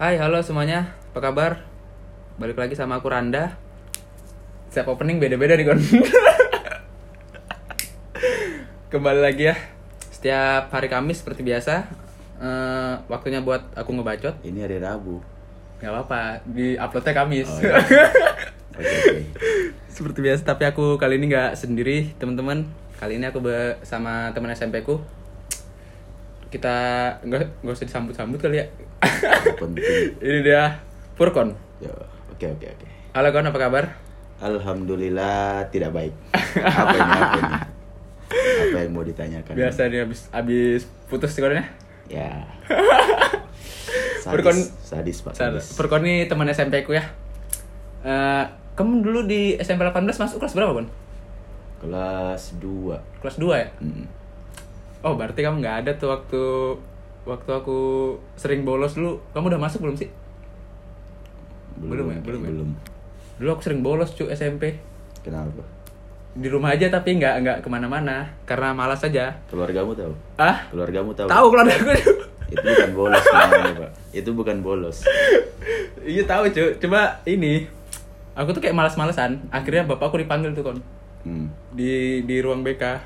Hai, halo semuanya. Apa kabar? Balik lagi sama aku Randa. Setiap opening beda-beda nih, Kon. Kembali lagi ya. Setiap hari Kamis seperti biasa. Eh, waktunya buat aku ngebacot. Ini hari Rabu. Gak apa-apa, di uploadnya Kamis. Oh, iya. Oke, oke. seperti biasa, tapi aku kali ini nggak sendiri, teman-teman. Kali ini aku bersama teman SMP ku. Kita nggak nggak usah disambut-sambut kali ya. Penting. ini dia Furkon. Ya, Oke, oke, oke. Halo Kon, apa kabar? Alhamdulillah tidak baik. Apa ini? Apa ini? Apa yang mau ditanyakan? Biasa nih habis habis putus sekolahnya. Ya. Furkon- Sadis, sadis Pak. Sadis. Furkon ini teman SMP ku ya. Eh, kamu dulu di SMP 18 masuk kelas berapa, Kon? Kelas 2. Kelas 2 ya? Mm. Oh, berarti kamu nggak ada tuh waktu waktu aku sering bolos dulu. Kamu udah masuk belum sih? Belum ya, belum ya? Belum. Dulu aku sering bolos cu SMP. Kenapa? Di rumah aja tapi nggak nggak ke mana-mana karena malas aja. Keluargamu tahu? Ah, Keluargamu tahu? tahu keluarga aku. Itu bukan bolos namanya, Pak. Itu bukan bolos. iya tahu cu. Coba ini. Aku tuh kayak malas-malesan. Akhirnya bapakku dipanggil tuh kon Hmm. di di ruang BK.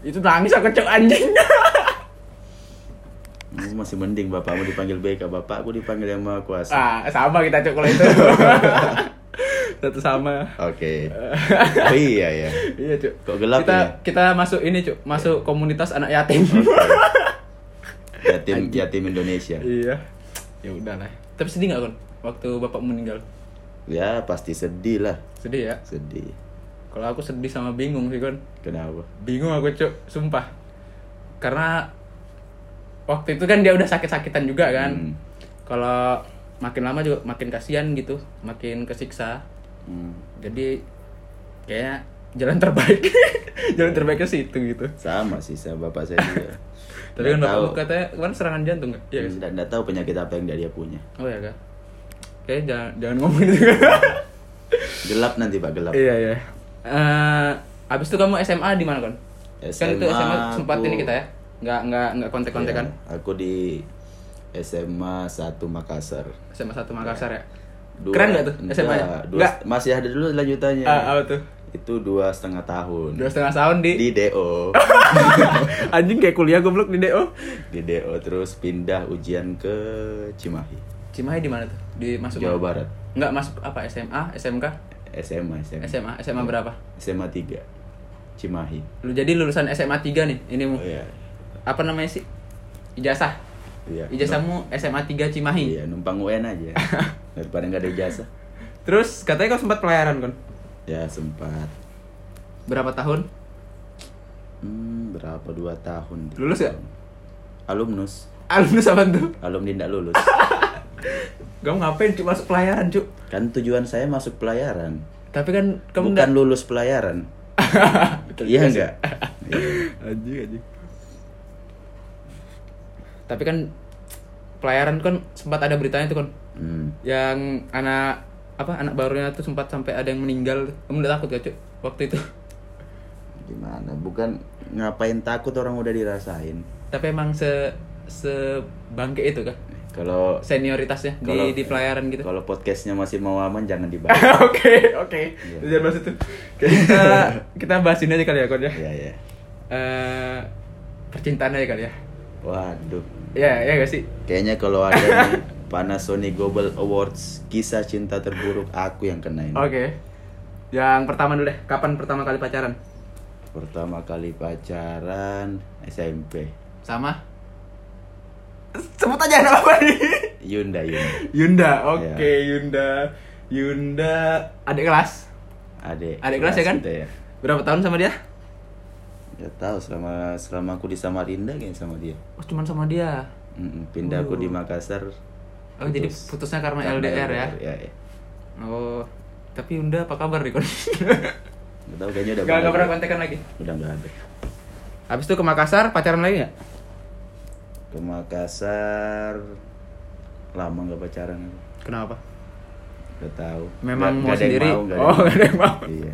Itu nangis aku cok anjing. Kamu masih mending bapakmu dipanggil BK, bapakku dipanggil yang maha kuasa. ah, sama kita cok kalau itu. Satu sama. Oke. Oh iya ya. Iya cuk. Kok gelap kita ya? kita masuk ini cuk, masuk komunitas anak yatim. Yatim yatim Indonesia. iya. Ya udahlah. Tapi sedih nggak kon waktu bapak meninggal? Ya pasti sedih lah. Sedih ya. Sedih. Kalau aku sedih sama bingung sih kon. Kenapa? Bingung aku cuk, sumpah. Karena waktu itu kan dia udah sakit-sakitan juga kan. Hmm. Kalau makin lama juga makin kasihan gitu, makin kesiksa. Hmm. Jadi kayaknya jalan terbaik, jalan terbaiknya situ gitu. Sama sih sama bapak saya juga. Tapi kan tahu. katanya kemarin serangan jantung nggak? Iya. Nggak, nggak tahu penyakit apa yang dia punya. Oh ya kak. Kayaknya jangan jangan ngomong gitu. Gelap nanti pak gelap. iya iya. Eh, abis itu kamu SMA di mana kon? kan itu SMA SMA sempat aku- ini kita ya. Nggak nggak nggak kontek-kontekan. Ya, aku di SMA 1 Makassar. SMA satu Makassar ya. Dua- Keren nggak tuh enggak, SMA nya? dua-. Masih ada dulu lanjutannya. Ah, apa tuh? Itu dua setengah tahun. Dua setengah tahun di, Di DO. anjing kayak kuliah goblok di DO. di DO terus pindah ujian ke Cimahi. Cimahi di mana tuh? Di masuk Jawa mana? Barat. Nggak masuk apa SMA, SMK, SMA, SMA. SMA, SMA berapa? SMA 3. Cimahi. Lu jadi lulusan SMA 3 nih. Ini mu. Oh iya. Apa namanya sih? Ijazah. Iya. Ijazahmu SMA 3 Cimahi. Iya, numpang UN aja. Daripada nggak ada ijazah. Terus katanya kau sempat pelayaran kon. Ya sempat. Berapa tahun? Hmm, berapa dua tahun? Lulus ya? Alumnus. Alumnus apa tuh? Alumni tidak lulus. Kamu ngapain cuk masuk pelayaran cuk? kan tujuan saya masuk pelayaran. Tapi kan kamu Bukan lulus pelayaran. iya enggak? Iya. Anjing anjing. Tapi kan pelayaran kan sempat ada beritanya tuh kan Hmm. yang anak apa anak barunya tuh sempat sampai ada yang meninggal. Kamu udah takut gak cuk waktu itu? Gimana? Bukan ngapain takut orang udah dirasain. Tapi emang se sebangke itu kan Kalau senioritasnya di Kalau- di pelayaran gitu. kalau podcastnya masih mau aman jangan dibahas. Oke oke. Iya. Jangan bahas itu. Kita kita bahas ini aja kali ya kon ya. Iya ya. Eh, percintaan aja kali ya. Waduh. Ya, ya gak sih? Kayaknya kalau ada nih Panasonic Global Awards kisah cinta terburuk aku yang kena ini. Oke. Yang pertama dulu deh, kapan pertama kali pacaran? Pertama kali pacaran SMP. Sama? Sebut aja nama apa nih? Yunda Yunda. Yunda, oke Iya. Yunda. Yunda, adik kelas. Adik. Adik kelas ya kan? kita ya. Berapa tahun sama dia? Gak tahu selama selama aku di Samarinda kayaknya sama dia. Oh, cuman sama dia. Mm-mm, Pindah aku di Makassar. Oh, jadi putus. putusnya karena, Karena LDR, ya? Ya, ya. Oh, tapi Yunda apa kabar nih kon? Gak tahu kayaknya udah Gak, gak pernah kontekan lagi. Udah nggak ada. Habis itu ke Makassar, pacaran lagi nggak? Ke Makassar lama nggak pacaran. Kenapa? Gak tahu. Memang Nggak- mau nggak ada yang sendiri? mau, nggak oh, gak ada yang mau. Iya.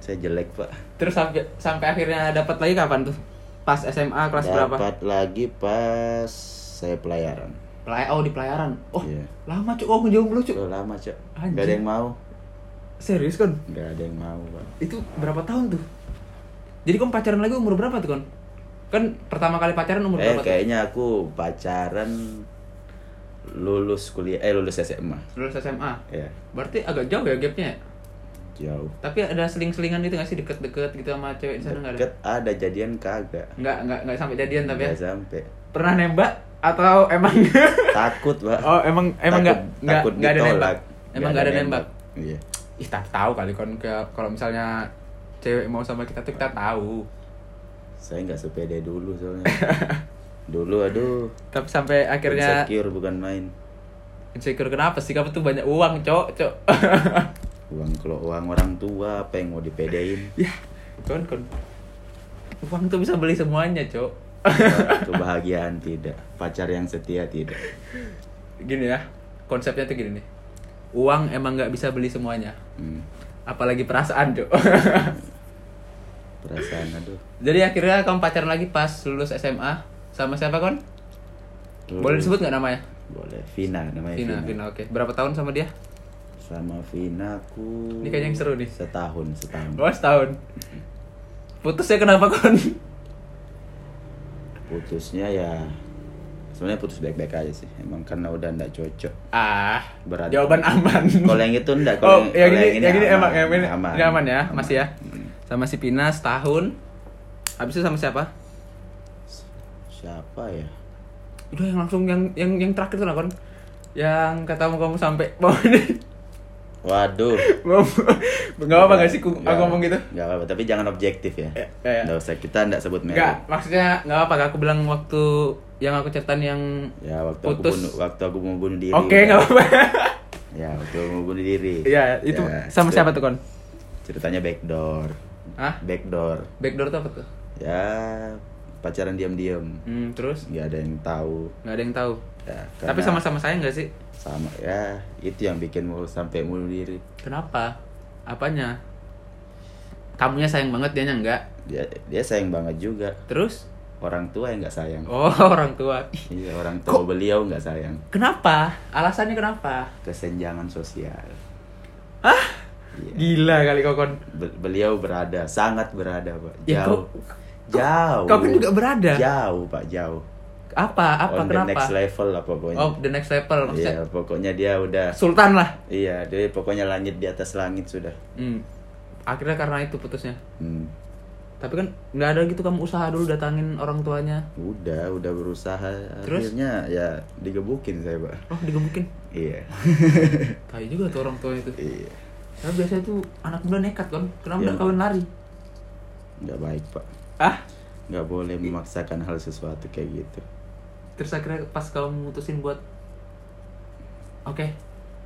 Saya jelek pak. Terus sampai sampai akhirnya dapat lagi kapan tuh? Pas SMA kelas berapa? Dapat lagi pas saya pelayaran. Pelay oh di pelayaran. Oh, Iya. lama cuk kamu jomblo cuk. Udah lama cok Anjing. Gak ada yang mau Serius kan? Gak ada yang mau pak Itu berapa tahun tuh? Jadi kamu pacaran lagi umur berapa tuh kon? Kan pertama kali pacaran umur Eh berapa tuh? kayaknya aku pacaran lulus kuliah eh lulus SMA Lulus SMA. ya Berarti agak jauh ya gapnya. ya? jauh Tapi ada seling-selingan itu gak sih deket-deket gitu sama cewek di sana nggak ada? deket ada jadian kagak Nggak nggak nggak sampai jadian tapi ya. Nggak sampai Pernah nembak atau emang? takut pak oh emang emang nggak Takut- nggak takut nggak ada nembak. Emang nggak ada nembak. iya Ih tak tahu kali ke- kalau misalnya cewek mau sama kita tuh kita tahu. Saya nggak sepede dulu soalnya dulu aduh Tapi sampai akhirnya insecure bukan main insecure kenapa sih? Kamu tuh banyak uang, cok, cok. uang kalau uang orang tua apa yang mau dipedein ya, kon kon. Uang tuh bisa beli semuanya, cok. kebahagiaan tidak pacar yang setia tidak Gini ya, konsepnya tuh gini nih. Uang emang nggak bisa beli semuanya. hmm. Apalagi perasaan, cok. Perasaan aduh Jadi akhirnya kamu pacaran lagi pas lulus SMA sama siapa kon? Boleh Lulus- disebut nggak namanya? boleh Vina namanya Vina, Vina, Vina, oke. Berapa tahun sama dia? sama Vina aku Ini kayaknya yang seru nih. setahun setahun Oh, setahun. Putusnya kenapa kon? putusnya ya sebenarnya putus baik-baik aja sih emang karena udah ndak cocok Ah, Berat. jawaban aman. kalau yang itu ndak Oh, kalau yang kalau ini, yang ini emang, yang ini, aman. aman ya, masih ya. Sama si Pina setahun. Habis itu sama siapa? siapa ya Udah yang langsung yang yang yang terakhir tuh lah kon. Yang katamu kamu sampai mau ini. waduh Mau nggak apa nggak sih ku- aku ngomong gitu? nggak apa-apa tapi jangan objektif ya Ya, ya, ya. nggak usah kita ndak sebut merek Enggak, maksudnya nggak apa aku bilang waktu yang aku ceritain yang ya waktu putus. aku bunuh waktu aku mau bunuh diri Oke, nggak apa-apa. ya waktu aku mau bunuh diri Iya, itu Ya, sama itu siapa tuh kon? ceritanya backdoor Hah? backdoor Backdoor tuh apa tuh? ya pacaran diam-diam Hmm, terus nggak ada yang tahu nggak ada yang tahu. ya, Tapi karena sama-sama sayang nggak sih? sama ya itu yang bikin mau sampai bunuh diri Kenapa? Apanya? Kamunya sayang banget, dia enggak. dia dia sayang banget juga Terus? orang tua yang nggak sayang Oh, orang tua. Iya orang tua beliau nggak sayang Kenapa? Alasannya kenapa? kesenjangan sosial Hah? Iya. Gila kali kau kon. Be- beliau berada sangat berada pak Ya, jauh kau- jauh Kau kan juga berada. jauh pak jauh Apa? Apa? on kenapa? the next level lah pokoknya Oh, the next level maksudnya. iya pokoknya dia udah Sultan lah. iya dia pokoknya langit di atas langit sudah Hmm. Akhirnya karena itu putusnya. hmm. Tapi kan nggak ada gitu kamu usaha dulu datangin orang tuanya. udah udah berusaha Terus? akhirnya ya digebukin saya pak Oh, digebukin. iya Tai juga tuh orang tua itu. iya Nah, biasanya tuh anak muda nekat kan. Kenapa nggak kawin lari? nggak baik pak Ah, nggak boleh memaksakan hal sesuatu kayak gitu terus akhirnya pas kamu mutusin buat Oke,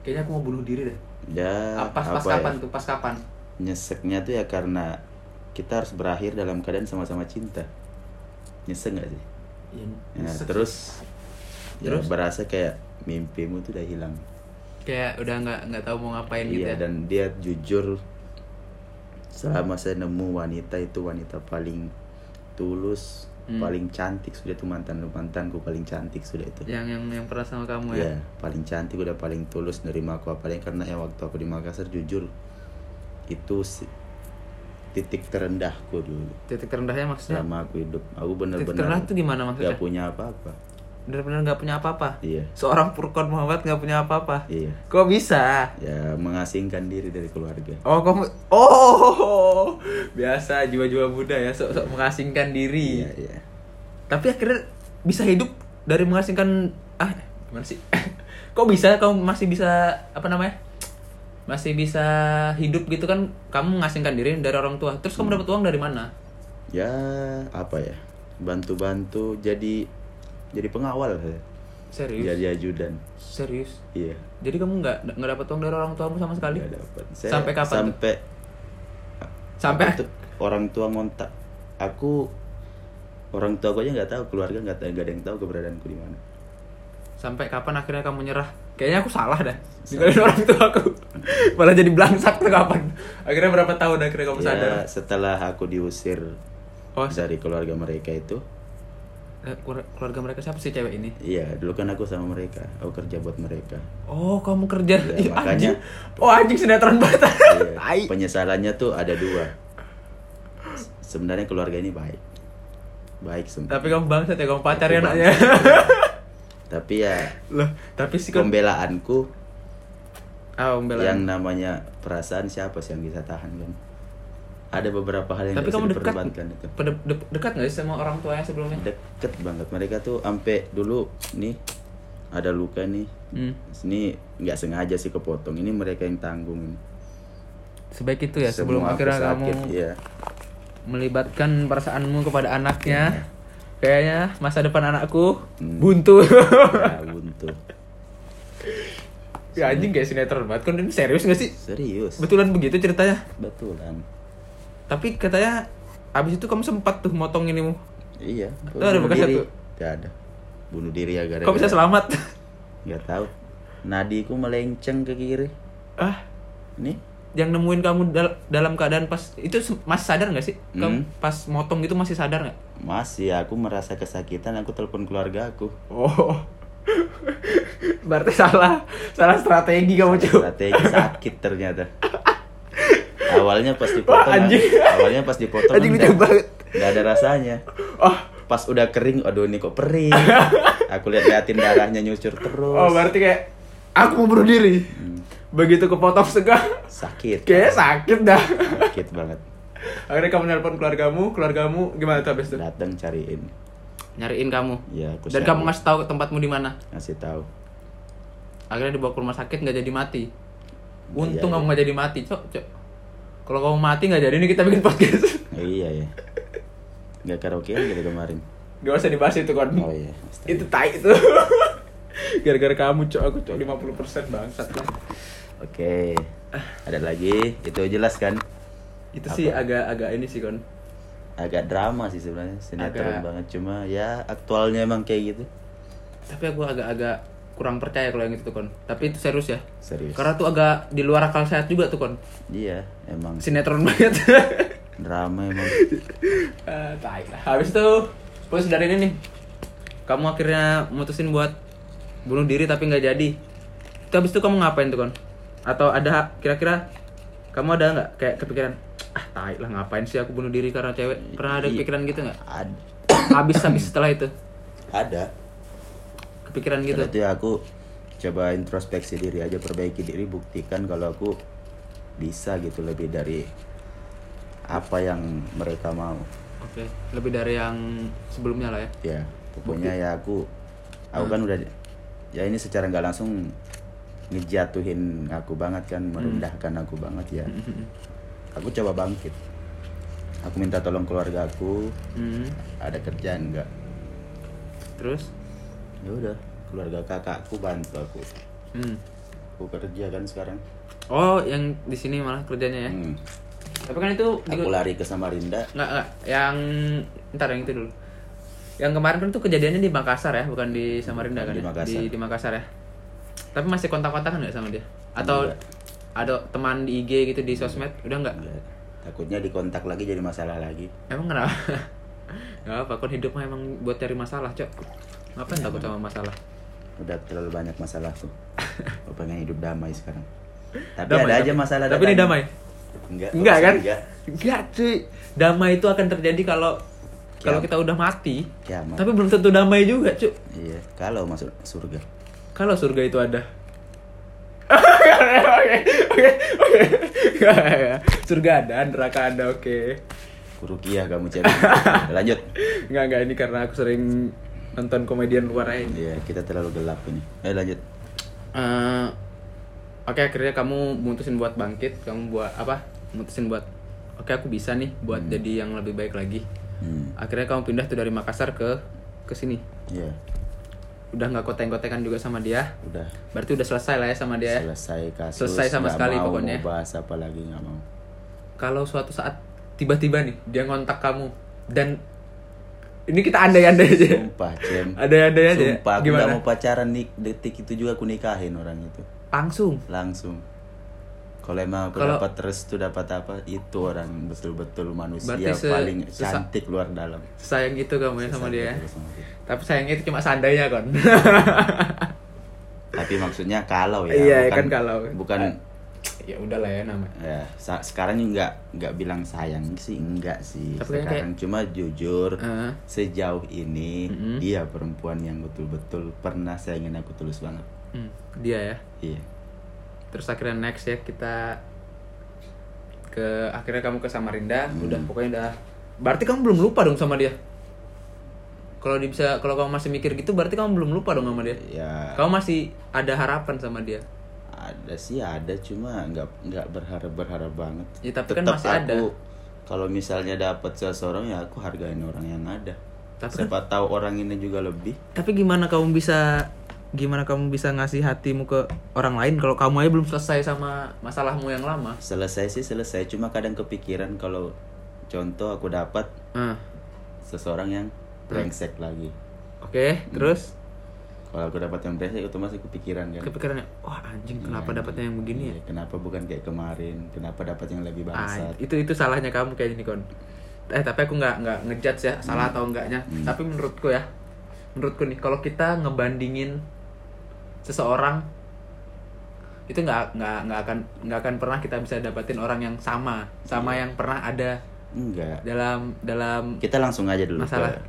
kayaknya aku mau bunuh diri deh. ya Ah, pas pas apa kapan ya, tuh? Pas kapan? nyeseknya tuh ya karena kita harus berakhir dalam keadaan sama-sama cinta nyesek nggak sih Ya, ya, nyesek terus sih. ya Terus? berasa kayak mimpimu tuh udah hilang kayak udah nggak nggak tahu mau ngapain gitu iya ya. dan dia jujur selama saya nemu wanita itu wanita paling tulus Hmm. paling cantik sudah tuh mantan mantanku paling cantik sudah itu Yang yang yang pernah sama kamu ya. Iya, paling cantik udah paling tulus nerima aku apalagi karena ya waktu aku di Makassar jujur itu si- titik terendahku dulu Titik terendahnya maksudnya? selama aku hidup. Aku Titik bener-bener terendah tuh gimana maksudnya? gak punya apa-apa. Bener-bener nggak punya apa-apa. Iya, Seorang Furkon Muhammad nggak punya apa-apa. iya. Kok bisa? Ya mengasingkan diri dari keluarga. Oh, kamu Oh, biasa jiwa-jiwa muda ya, sok-sok mengasingkan diri. Iya, iya. Tapi akhirnya bisa hidup dari mengasingkan ah gimana sih? Kok bisa kamu masih bisa apa namanya? Masih bisa hidup gitu kan kamu mengasingkan diri dari orang tua. Terus kamu dapat uang dari mana? Ya, apa ya? Bantu-bantu jadi jadi pengawal saya. Serius? Jadi ajudan. Serius? Iya. Jadi kamu nggak nggak dapat uang dari orang tuamu sama sekali? Gak dapat. Sampai kapan tuh? Sampai Sampai Aku tuh orang tua ngontak aku orang tua aku aja nggak tahu keluarga nggak tahu nggak ada yang tahu keberadaanku di mana sampai kapan akhirnya kamu nyerah? Kayaknya aku salah dah. Ninggalin orang tua aku. Malah jadi belangsak tuh kapan? Akhirnya berapa tahun akhirnya kamu sadar? ya setelah aku diusir Oh, dari keluarga mereka itu keluarga mereka siapa sih cewek ini Iya, dulu kan aku sama mereka. Aku kerja buat mereka. oh kamu kerja Ih, makanya- anjing. oh anjing sinetron banget Iya, penyesalannya tuh ada dua. Sebenarnya keluarga ini baik. Baik semua. tapi kamu bangsat ya kamu pacar ya anaknya Tapi ya loh tapi sih kan pembelaanku ah pembelaan. yang namanya perasaan siapa sih yang bisa tahan kan? Ada beberapa hal yang tapi kamu dekat itu. pada- de- dekat nggak sih sama orang tuanya sebelumnya Deket banget mereka tuh sampai dulu nih ada luka nih. hmm. Ini nggak sengaja sih kepotong. Ini mereka yang tanggung sebaik itu ya sebelum Semua aku akhirnya kamu sakit, Iya. melibatkan perasaanmu kepada anaknya kayaknya masa depan anakku Hmm. buntu Ya, buntu. ya anjing kayak sinetron banget kan ini serius gak sih Serius. betulan begitu ceritanya Betulan. Tapi katanya abis itu kamu sempat tuh motong ini mu Iya. Tuh ada bekasnya tuh. Gak ada. Bunuh diri ya gara-gara. kok bisa selamat Gak tahu. Nadiku melenceng ke kiri. ah Nih. yang nemuin kamu dal- dalam keadaan pas itu masih sadar nggak sih kamu Hmm. pas motong gitu masih sadar nggak Masih aku merasa kesakitan. Aku telepon keluarga aku. oh berarti salah salah strategi kamu cuy Strategi sakit ternyata. Awalnya pas dipotong. Wah, anjing. Awalnya pas dipotong. Anjing kan lucu banget. Gak ada rasanya. oh Pas udah kering, aduh ini kok perih. Aku lihat-liatin darahnya nyucur terus. oh berarti kayak aku mau bunuh diri Hmm, begitu kepotong setengah sakit. kayak sakit dah Sakit banget. akhirnya kamu nelpon keluargamu keluargamu gimana tuh abis itu Datang cariin. nyariin kamu Ya, aku dan cari. kamu ngasih tahu tempatmu di mana ngasih tahu. akhirnya dibawa ke rumah sakit nggak jadi mati untung Iya, iya. kamu nggak jadi mati cok cok kalau kamu mati nggak jadi nih kita bikin podcast iya ya. Gak karaokean gitu kemarin. gak usah dibahas itu kan Oh iya. astaga. itu tai itu gara-gara kamu cok aku cok 50% bangsat lah Oke. Ada lagi? Itu jelas kan? itu Apa? sih agak-agak ini sih kon Agak drama sih sebenarnya. Sinetron Agak- banget cuma ya aktualnya emang kayak gitu. tapi aku agak-agak kurang percaya kalau yang itu tuh kon tapi itu serius ya Serius. karena tuh agak di luar akal sehat juga tuh kon Iya, emang sinetron banget drama emang. Lah. Habis itu, terus dari ini nih, kamu akhirnya mutusin buat bunuh diri tapi nggak jadi. Itu habis itu kamu ngapain tuh kon? Atau ada kira-kira kamu ada nggak kayak kepikiran, ah tai lah ngapain sih aku bunuh diri karena cewek? Pernah ada Iya. kepikiran gitu nggak? Habis habis setelah itu, ada. Kepikiran gitu. Berarti aku coba introspeksi diri aja, perbaiki diri, buktikan kalau aku bisa gitu lebih dari apa yang mereka mau. Oke, lebih dari yang sebelumnya lah ya. ya pokoknya ya aku aku kan udah ya ini secara nggak langsung ngejatuhin aku banget kan merendahkan aku banget ya. Aku coba bangkit. Aku minta tolong keluarga aku. Hmm. ada kerjaan nggak? Terus, ya udah keluarga kakakku bantu aku hmm. aku kerja kan sekarang oh yang di sini malah kerjanya ya. Hmm. Tapi kan itu di- aku lari ke Samarinda Nggak, nggak. Yang ntar yang itu dulu. Yang kemarin kan tuh kejadiannya di Makassar ya, bukan di Samarinda kan? Di ya? Makassar. Di, di Makassar ya. Tapi masih kontak-kontakan nggak sama dia? Atau Enggak. ada teman di IG gitu di sosmed? Udah nggak? Ya, takutnya dikontak lagi jadi masalah lagi Emang kenapa? Gak apa, kon hidup mah emang buat cari masalah, Cok. Ngapain takut sama masalah? udah terlalu banyak masalah tuh aku pengen hidup damai sekarang tapi Damai, ada tapi- aja masalah Tapi ini damai? enggak Enggak kan? enggak Enggak, cuy. Damai itu akan terjadi kalau kalau kita udah mati. Kiamat. Tapi belum tentu damai juga, Cuk. Iya, kalau masuk surga. Kalau surga itu ada. Oke, oke, oke. Surga ada, neraka ada, oke. Kurukiah kamu cewek. Lanjut. Enggak, enggak ini karena aku sering nonton komedian luar aja. Iya, kita terlalu gelap ini. Ayo lanjut. Eh, oke, akhirnya kamu mutusin buat bangkit, kamu buat apa? Mutusin buat Oke, aku bisa nih buat jadi yang lebih baik lagi. Hmm. Akhirnya kamu pindah tuh dari Makassar ke ke sini. Iya, Udah nggak koteng-kotengan juga sama dia. udah Berarti udah selesai lah ya sama dia. ya? selesai kasus. Selesai sama nggak sekali mau, pokoknya. Mau bahas apa lagi nggak mau. kalau suatu saat tiba-tiba nih dia ngontak kamu dan ini kita andai-andai aja. Sumpah, Cem. Andai-andai aja. Sumpah, aku Gimana? nggak mau pacaran nih detik itu juga aku nikahin orang itu. Langsung. Langsung. Kalau emang aku Kalau- dapat restu dapat apa itu orang betul-betul manusia Berarti se- paling cantik luar dalam. sayang itu kamu ya sama dia ya? Sama dia. tapi sayangnya itu cuma seandainya kon Tapi maksudnya kalau ya. Iya, bukan, kan kalau. Bukan ya udahlah ya nama ya sekarang juga nggak bilang sayang sih enggak sih. Tapi kayak- sekarang cuma jujur Heeh. sejauh ini Mm-mm. dia perempuan yang betul-betul pernah sayangin aku tulus banget. Hmm, dia ya Iya. terus akhirnya next ya kita ke akhirnya kamu ke Samarinda Hmm. udah pokoknya udah berarti kamu belum lupa dong sama dia kalau bisa kalau kamu masih mikir gitu berarti kamu belum lupa dong sama dia Ya kamu masih ada harapan sama dia ada sih ada. Cuma nggak nggak berharap berharap banget. Ya, tapi kan Tetap masih ada. aku, kalau misalnya dapat seseorang ya aku hargain orang yang ada. Tapi kan- siapa tahu orang ini juga lebih. Tapi gimana kamu bisa gimana kamu bisa ngasih hatimu ke orang lain kalau kamu aja belum selesai sama masalahmu yang lama? Selesai sih selesai. Cuma kadang kepikiran kalau contoh aku dapat Ah, seseorang yang brengsek. lagi. Oke terus kalau aku dapat yang brengsek otomatis kepikiran kan. Kepikirannya wah anjing kenapa Iya. dapatnya yang begini ya? Iya, kenapa bukan kayak kemarin? Kenapa dapat yang lebih Ah, bangsat? itu itu salahnya kamu kayak gini kon. Eh tapi aku nggak nggak ngejudge ya salah atau enggaknya. Hmm. tapi menurutku ya menurutku nih kalau kita ngebandingin seseorang itu nggak nggak nggak akan nggak akan pernah kita bisa dapetin orang yang sama sama Iya. yang pernah ada enggak. dalam dalam kita langsung aja dulu masalah. Ke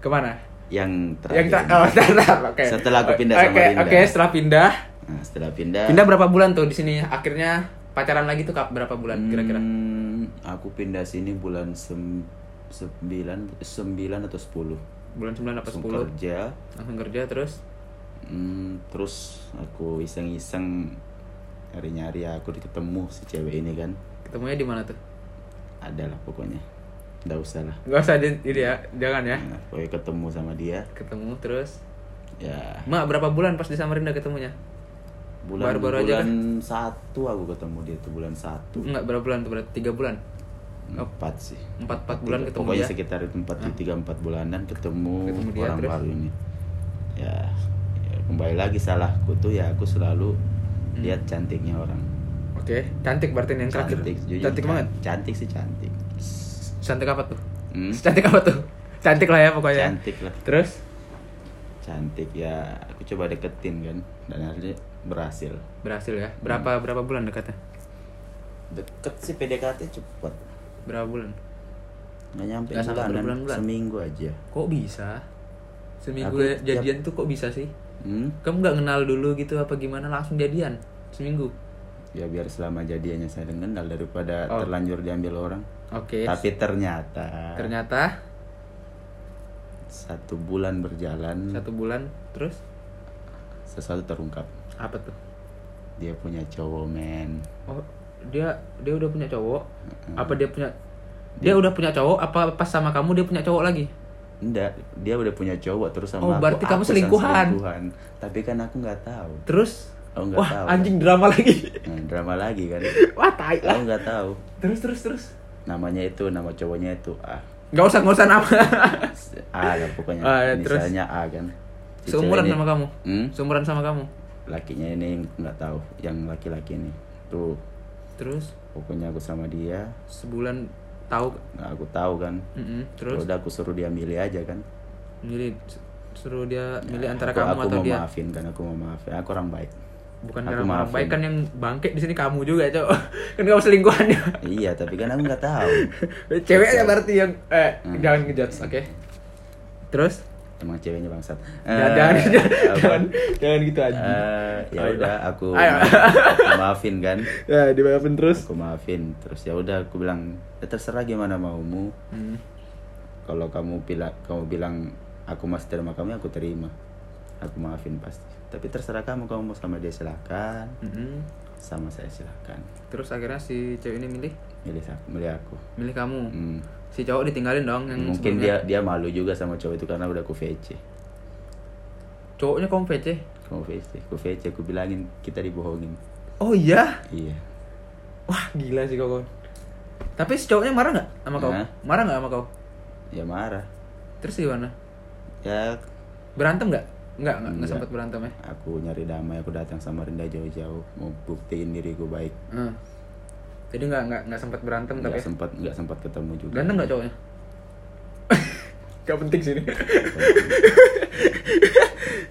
ke mana yang terakhir yang tak oh, sebentar, oke. Setelah aku pindah Oke, Samarinda. oke setelah pindah. Nah, setelah pindah. Pindah berapa bulan tuh di sini? Akhirnya pacaran lagi tuh kak berapa bulan kira-kira? Hmm, aku pindah sini bulan sem sembilan sembilan atau sepuluh. Bulan 9 apa langsung 10 kerja. Langsung kerja terus? Hmm, terus aku iseng-iseng nyari-nyari aku ketemu si cewek ini kan. Ketemunya di mana tuh? Adalah pokoknya nggak usah lah Gak usah di, ini ya, jangan ya. Nah, pokoknya ketemu sama dia Ketemu terus. ya Mak berapa bulan pas di Samarinda ketemunya? bulan Baru-baru aja kan? bulan satu aku ketemu dia tuh bulan satu Enggak berapa bulan tuh berarti tiga bulan. Empat sih empat empat bulan Tiga- ketemu pokoknya dia. sekitar itu empat tiga empat bulanan ketemu, Ketemu dia, orang terus? baru ini ya, ya kembali lagi salahku tuh ya aku selalu Hmm. lihat cantiknya orang Oke, cantik berarti yang terakhir. cantik jujur cantik can- banget. cantik sih cantik Cantik apa tuh? Hmm? Cantik apa tuh? Cantik lah ya pokoknya. cantik lah Terus cantik ya aku coba deketin kan dan akhirnya berhasil berhasil ya. Hmm. Berapa berapa bulan dekatnya? deket sih PDKT cepet Berapa bulan? nggak nyampe Nggak sampai bulanan berbulan-bulan. seminggu aja Kok bisa? Seminggu Aku jadian tuh kok bisa sih? hmm? Kamu nggak kenal dulu gitu apa gimana langsung jadian? Seminggu. ya biar selama jadiannya saya kenal daripada Oh. terlanjur diambil orang Oke. tapi ternyata Ternyata satu bulan berjalan satu bulan terus sesuatu terungkap apa tuh? dia punya cowok men Oh, dia dia udah punya cowok? Apa dia punya dia udah punya cowok apa pas sama kamu dia punya cowok lagi? enggak dia udah punya cowok terus sama Oh, aku berarti kamu aku selingkuhan. selingkuhan. tapi kan aku nggak tahu Terus aku nggak wah tahu anjing drama lagi. Nah, drama lagi kan wah tai aku lah. nggak tahu Terus terus terus. Namanya itu nama cowoknya itu A. Gak usah nggak usah nama. A lah pokoknya. Ah, ya, misalnya A kan. Si Seumuran ini- sama kamu? hmm? Seumuran sama kamu. lakinya ini nggak tahu yang laki-laki ini. Tuh. Terus? Pokoknya aku sama dia. Sebulan tahu? Nggak aku tahu kan. Mm-mm, Ya terus udah aku suruh dia milih aja kan. Milih suruh dia milih antara aku, kamu aku atau mau dia? maafin kan aku mau maafin. Aku orang baik bukan aku karena maafin. baik kan yang bangke di sini kamu juga cowok kan kamu selingkuhannya. Iya tapi kan aku nggak tahu. Ceweknya berarti yang eh Hmm. jangan ngejudge oke. Terus? Emang ceweknya bangsat. Jangan Eh, jangan jangan jangan gitu aja Eh, ya udah aku Ayo. aku maafin kan? Ya dimaafin terus. Aku maafin. Terus ya udah aku bilang ya terserah gimana maumu. Hmm. kalau kamu bilang kamu bilang aku masih terima kamu aku terima. Aku maafin pasti tapi terserah kamu kamu mau sama dia silakan. Mm-mm. sama saya silakan. Terus akhirnya si cewek ini milih? Milih aku milih aku. Milih kamu? Hmm. si cowok ditinggalin dong yang mungkin dia sebelumnya. dia malu juga sama cowok itu karena udah aku VC cowoknya kamu VC kamu VC aku VC aku bilangin kita dibohongin. Oh iya? Iya. Wah gila sih kau. Tapi si cowoknya marah nggak sama kau? Hah? marah nggak sama kau? Ya marah. Terus gimana? Ya. Berantem nggak Enggak, enggak, enggak Enggak. sempat berantem ya. aku nyari damai aku datang sama Rinda jauh-jauh mau buktiin diriku baik Hmm. Jadi enggak enggak enggak sempat berantem tapi nggak ya? sempat nggak sempat ketemu juga Ganteng enggak cowoknya? Gak penting sih ini.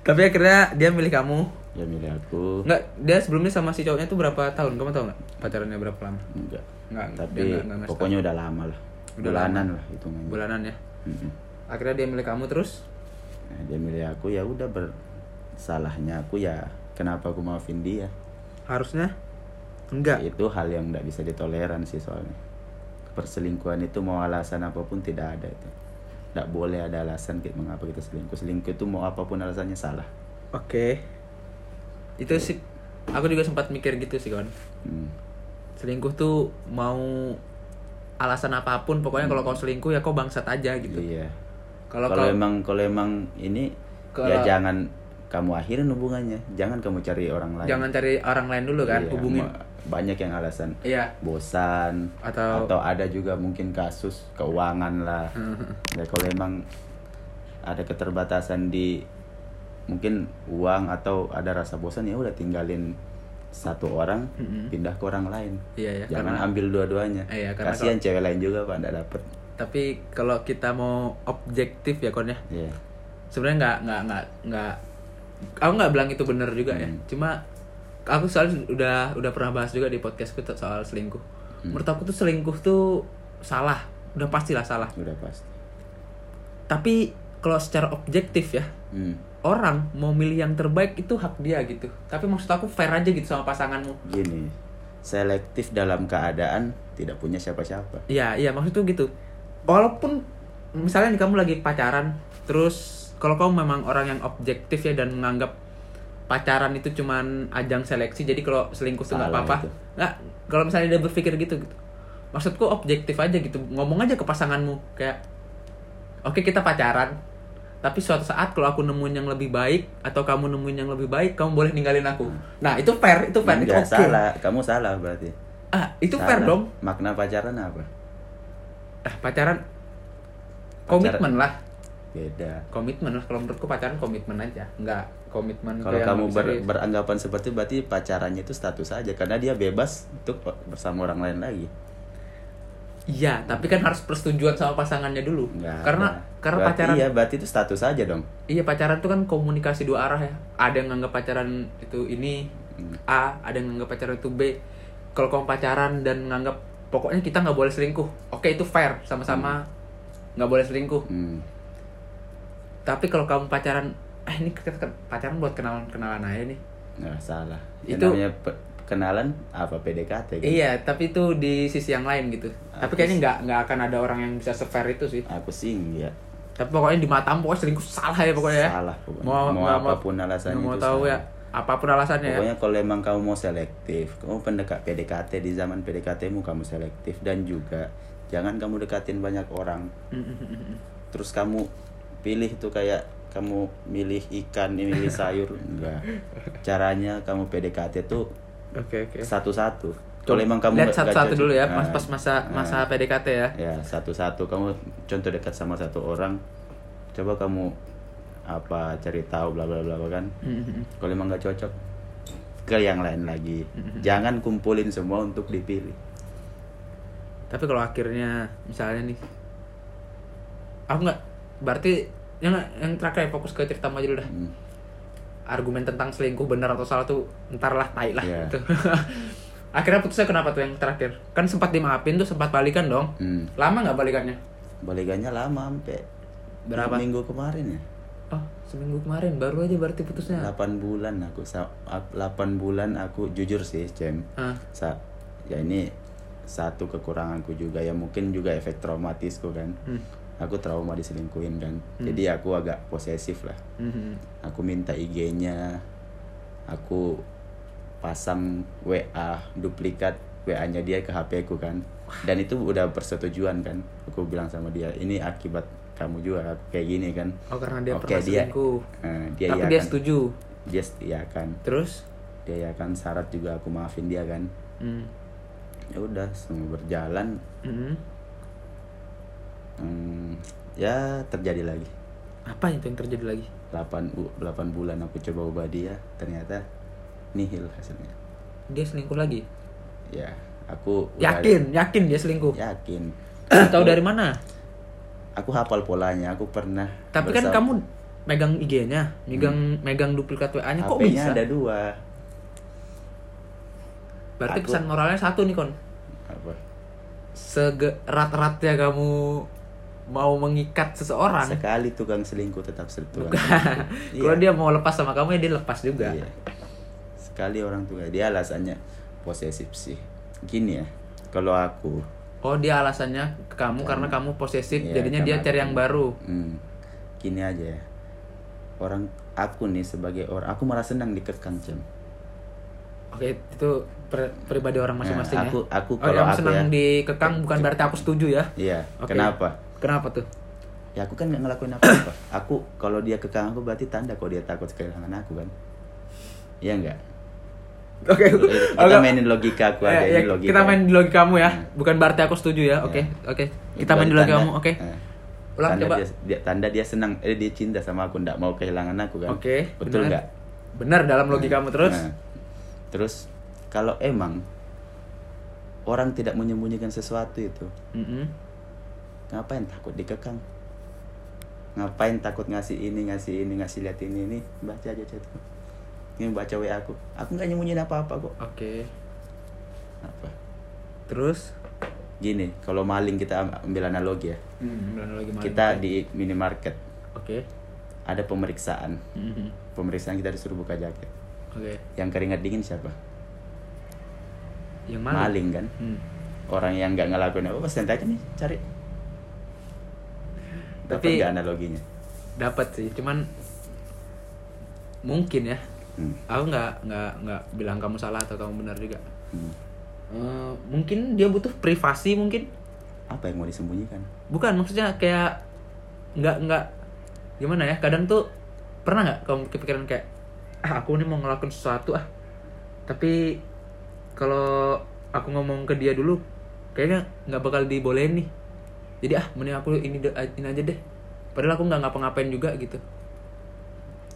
tapi akhirnya dia milih kamu. ya milih aku Enggak, dia sebelumnya sama si cowoknya tuh berapa tahun? Kamu tahu nggak? Pacarannya berapa lama? enggak Enggak, tapi dia enggak, enggak ngasih pokoknya udah lama lah Udah bulanan lah itu bulanan ya. Mm-mm. Akhirnya dia milih kamu terus. Nah, dia milih aku ya udah bersalahnya aku ya kenapa aku maafin dia Harusnya enggak. itu hal yang tidak bisa ditoleran sih soalnya perselingkuhan itu mau alasan apa pun tidak ada itu tidak boleh ada alasan kita mengapa kita selingkuh selingkuh itu mau apa pun alasannya salah Oke. Itu sih aku juga sempat mikir gitu sih kawan. Hmm. Selingkuh tuh mau alasan apa pun pokoknya kalau kau selingkuh ya kau bangsat aja gitu. iya Kalau emang kalau emang ini Kalau- ya jangan kamu akhirin hubungannya jangan kamu cari orang lain jangan cari orang lain dulu kan Iya, hubungin. banyak yang alasan Iya. bosan Atau- atau ada juga mungkin kasus keuangan lah ya kalau emang ada keterbatasan di mungkin uang atau ada rasa bosan ya udah tinggalin satu orang Mm-mm. pindah ke orang lain Iya ya. jangan karena- ambil dua-duanya Iya, kasihan cewek lain juga pak nggak dapet Tapi kalau kita mau objektif ya kon ya. Iya. Sebenarnya nggak nggak nggak nggak. Aku nggak bilang itu benar juga ya. Hmm. Cuma aku soalnya udah udah pernah bahas juga di podcastku soal selingkuh. Hmm. Menurut aku tuh selingkuh tuh salah. Udah pastilah salah. udah pasti Tapi kalau secara objektif ya, hmm. orang mau milih yang terbaik itu hak dia gitu. Tapi maksud aku fair aja gitu sama pasanganmu. gini selektif dalam keadaan tidak punya siapa-siapa Iya, iya maksud tuh gitu. Walaupun misalnya nih kamu lagi pacaran, terus kalau kamu memang orang yang objektif ya dan menganggap pacaran itu cuman ajang seleksi, jadi kalau selingkuh tuh nggak apa-apa. itu. Nggak, kalau misalnya dia berpikir gitu gitu. Maksudku objektif aja gitu. Ngomong aja ke pasanganmu kayak oke kita pacaran, tapi suatu saat kalau aku nemuin yang lebih baik atau kamu nemuin yang lebih baik, kamu boleh ninggalin aku. Nah, itu fair, itu fair, itu Enggak, oke. salah kamu salah berarti Ah, itu fair Salah. dong. makna pacaran apa Ah, pacaran komitmen lah. beda komitmen lah kalau menurutku pacaran komitmen aja nggak komitmen Kalau kamu ber- beranggapan seperti itu berarti pacarannya itu status saja karena dia bebas untuk bersama orang lain lagi. iya tapi kan harus persetujuan sama pasangannya dulu Nggak karena ada. karena Berarti pacaran Iya, berarti itu status saja dong. iya pacaran tuh kan komunikasi dua arah ya ada yang nganggap pacaran itu ini Hmm. A ada yang nganggap pacaran itu B kalau kamu pacaran dan nganggap pokoknya kita nggak boleh selingkuh oke itu fair sama-sama nggak boleh selingkuh Hmm. tapi kalau kamu pacaran eh ini pacaran buat kenalan kenalan aja nih Nggak salah. Itu- namanya kenalan apa PDKT kan? Iya, tapi itu di sisi yang lain gitu. tapi Aku kayaknya sih- nggak nggak akan ada orang yang bisa sefair itu sih. Aku sih enggak. Tapi pokoknya di matamu pokoknya selingkuh salah ya pokoknya ya. Salah pokoknya. Mau, Mau nggak apa pun alasannya mau tahu salah. ya. Apa pun alasannya ya. Pokoknya kalau emang kamu mau selektif, kamu pendekat PDKT di zaman PDKT-mu kamu selektif dan juga jangan kamu dekatin banyak orang. Terus kamu pilih tuh kayak kamu milih ikan, milih sayur, enggak. Caranya kamu PDKT tuh Oke oke. satu-satu. Kalau emang kamu lihat satu-satu dulu ya, nah, pas pas masa nah, masa PDKT ya. ya satu-satu kamu contoh dekat sama satu orang, coba kamu apa cari tahu bla bla bla kan. Kalau emang nggak cocok ke yang lain lagi. Jangan kumpulin semua untuk dipilih. Tapi kalau akhirnya misalnya nih, aku nggak berarti yang yang terakhir ya, fokus ke cerita aja dulu dah. Hmm. Argumen tentang selingkuh benar atau salah tuh ntar lah, tai lah. Iya. gitu. akhirnya putusnya kenapa tuh yang terakhir? Kan sempat dimaafin tuh, sempat balikan dong. Hmm. Lama nggak balikannya? Balikannya lama sampai Berapa? minggu kemarin ya. Oh, seminggu kemarin baru aja berarti putusnya. 8 bulan aku sa- ap- 8 bulan aku jujur sih, Cem. Ah, Sa ya ini satu kekuranganku juga ya mungkin juga efek traumatisku kan. hmm. Aku trauma diselingkuhin kan. Jadi aku agak posesif lah. Mhm. Aku minta IG-nya. Aku pasang WA duplikat WA-nya dia ke HP ku kan. Dan itu udah persetujuan kan. Aku bilang sama dia, ini akibat kamu juga kayak gini kan. Oh, karena dia Oke, pernah dia- selingkuh. Eh, dia Tapi iya dia kan. setuju. Dia iya kan. Terus? Dia ya kan syarat juga aku maafin dia kan. Hmm. Ya udah semua berjalan Mhm. hmm, ya terjadi lagi. Apa itu yang terjadi lagi? 8, bu- 8 bulan aku coba ubah dia ternyata nihil hasilnya Dia selingkuh lagi. ya aku udah- Yakin, yakin dia selingkuh. yakin Tahu dari mana? aku hafal polanya aku pernah Tapi kan bersama- kamu megang IG-nya, megang megang duplikat WA-nya kok bisa? ada dua Berarti Aku- pesan moralnya satu nih kon. apa Segerat-ratnya kamu mau mengikat seseorang. sekali tukang selingkuh tetap selingkuh. Kalau Iya. dia mau lepas sama kamu ya dia lepas juga. Iya. sekali orang tua dia alasannya posesif sih gini ya kalau aku Oh dia alasannya ke kamu karena, kamu posesif, Iya, jadinya dia cari yang baru. hmm, gini aja ya orang aku nih sebagai orang aku malah senang dikekang Cem. Oke itu pri- pribadi orang masing-masing Nah, aku ya. aku oh, kalau yang aku senang ya dikekang bukan berarti aku setuju ya. iya Oke. kenapa Kenapa tuh? ya aku kan nggak ngelakuin apa-apa aku kalau dia kekang aku berarti tanda kalau dia takut kehilangan aku kan iya enggak Oke. kita mainin logika aku aja Eh, ya, ini logika kita main di logika kamu ya. Hmm. Bukan berarti aku setuju ya. Oke, Ya. oke. Itu Kita main di logika kamu. Oke. eh, Ulang tanda coba. dia, dia tanda dia senang eh dia cinta sama aku nggak mau kehilangan aku kan Oke. betul benar. nggak Benar dalam logikamu terus. Nah, terus kalau emang orang tidak menyembunyikan sesuatu itu Mm-mm. ngapain takut dikekang ngapain takut ngasih ini ngasih ini ngasih lihat ini ini baca aja chatku ini baca wa aku aku nggak nyembunyiin apa apa kok Oke. apa Terus? gini kalau maling kita am- ambil analogi ya Hmm, benar lagi maling. kita di minimarket Oke. ada pemeriksaan Mhm. pemeriksaan kita disuruh buka jaket Oke. yang keringat dingin siapa Yang maling. maling kan Hmm. orang yang nggak ngelakuin apa pasti aja nih cari dapat Tapi- nggak analoginya Dapat sih, cuman mungkin ya. Hmm. Aku nggak nggak nggak bilang kamu salah atau kamu benar juga. Hmm. Eh, mungkin dia butuh privasi mungkin. apa yang mau disembunyikan Bukan maksudnya kayak nggak nggak gimana ya? Kadang tuh pernah nggak kamu kepikiran kayak ah aku nih mau ngelakuin sesuatu ah tapi kalau aku ngomong ke dia dulu kayaknya nggak bakal dibolehin nih jadi ah mending aku ini ini aja deh padahal aku nggak ngapa-ngapain juga gitu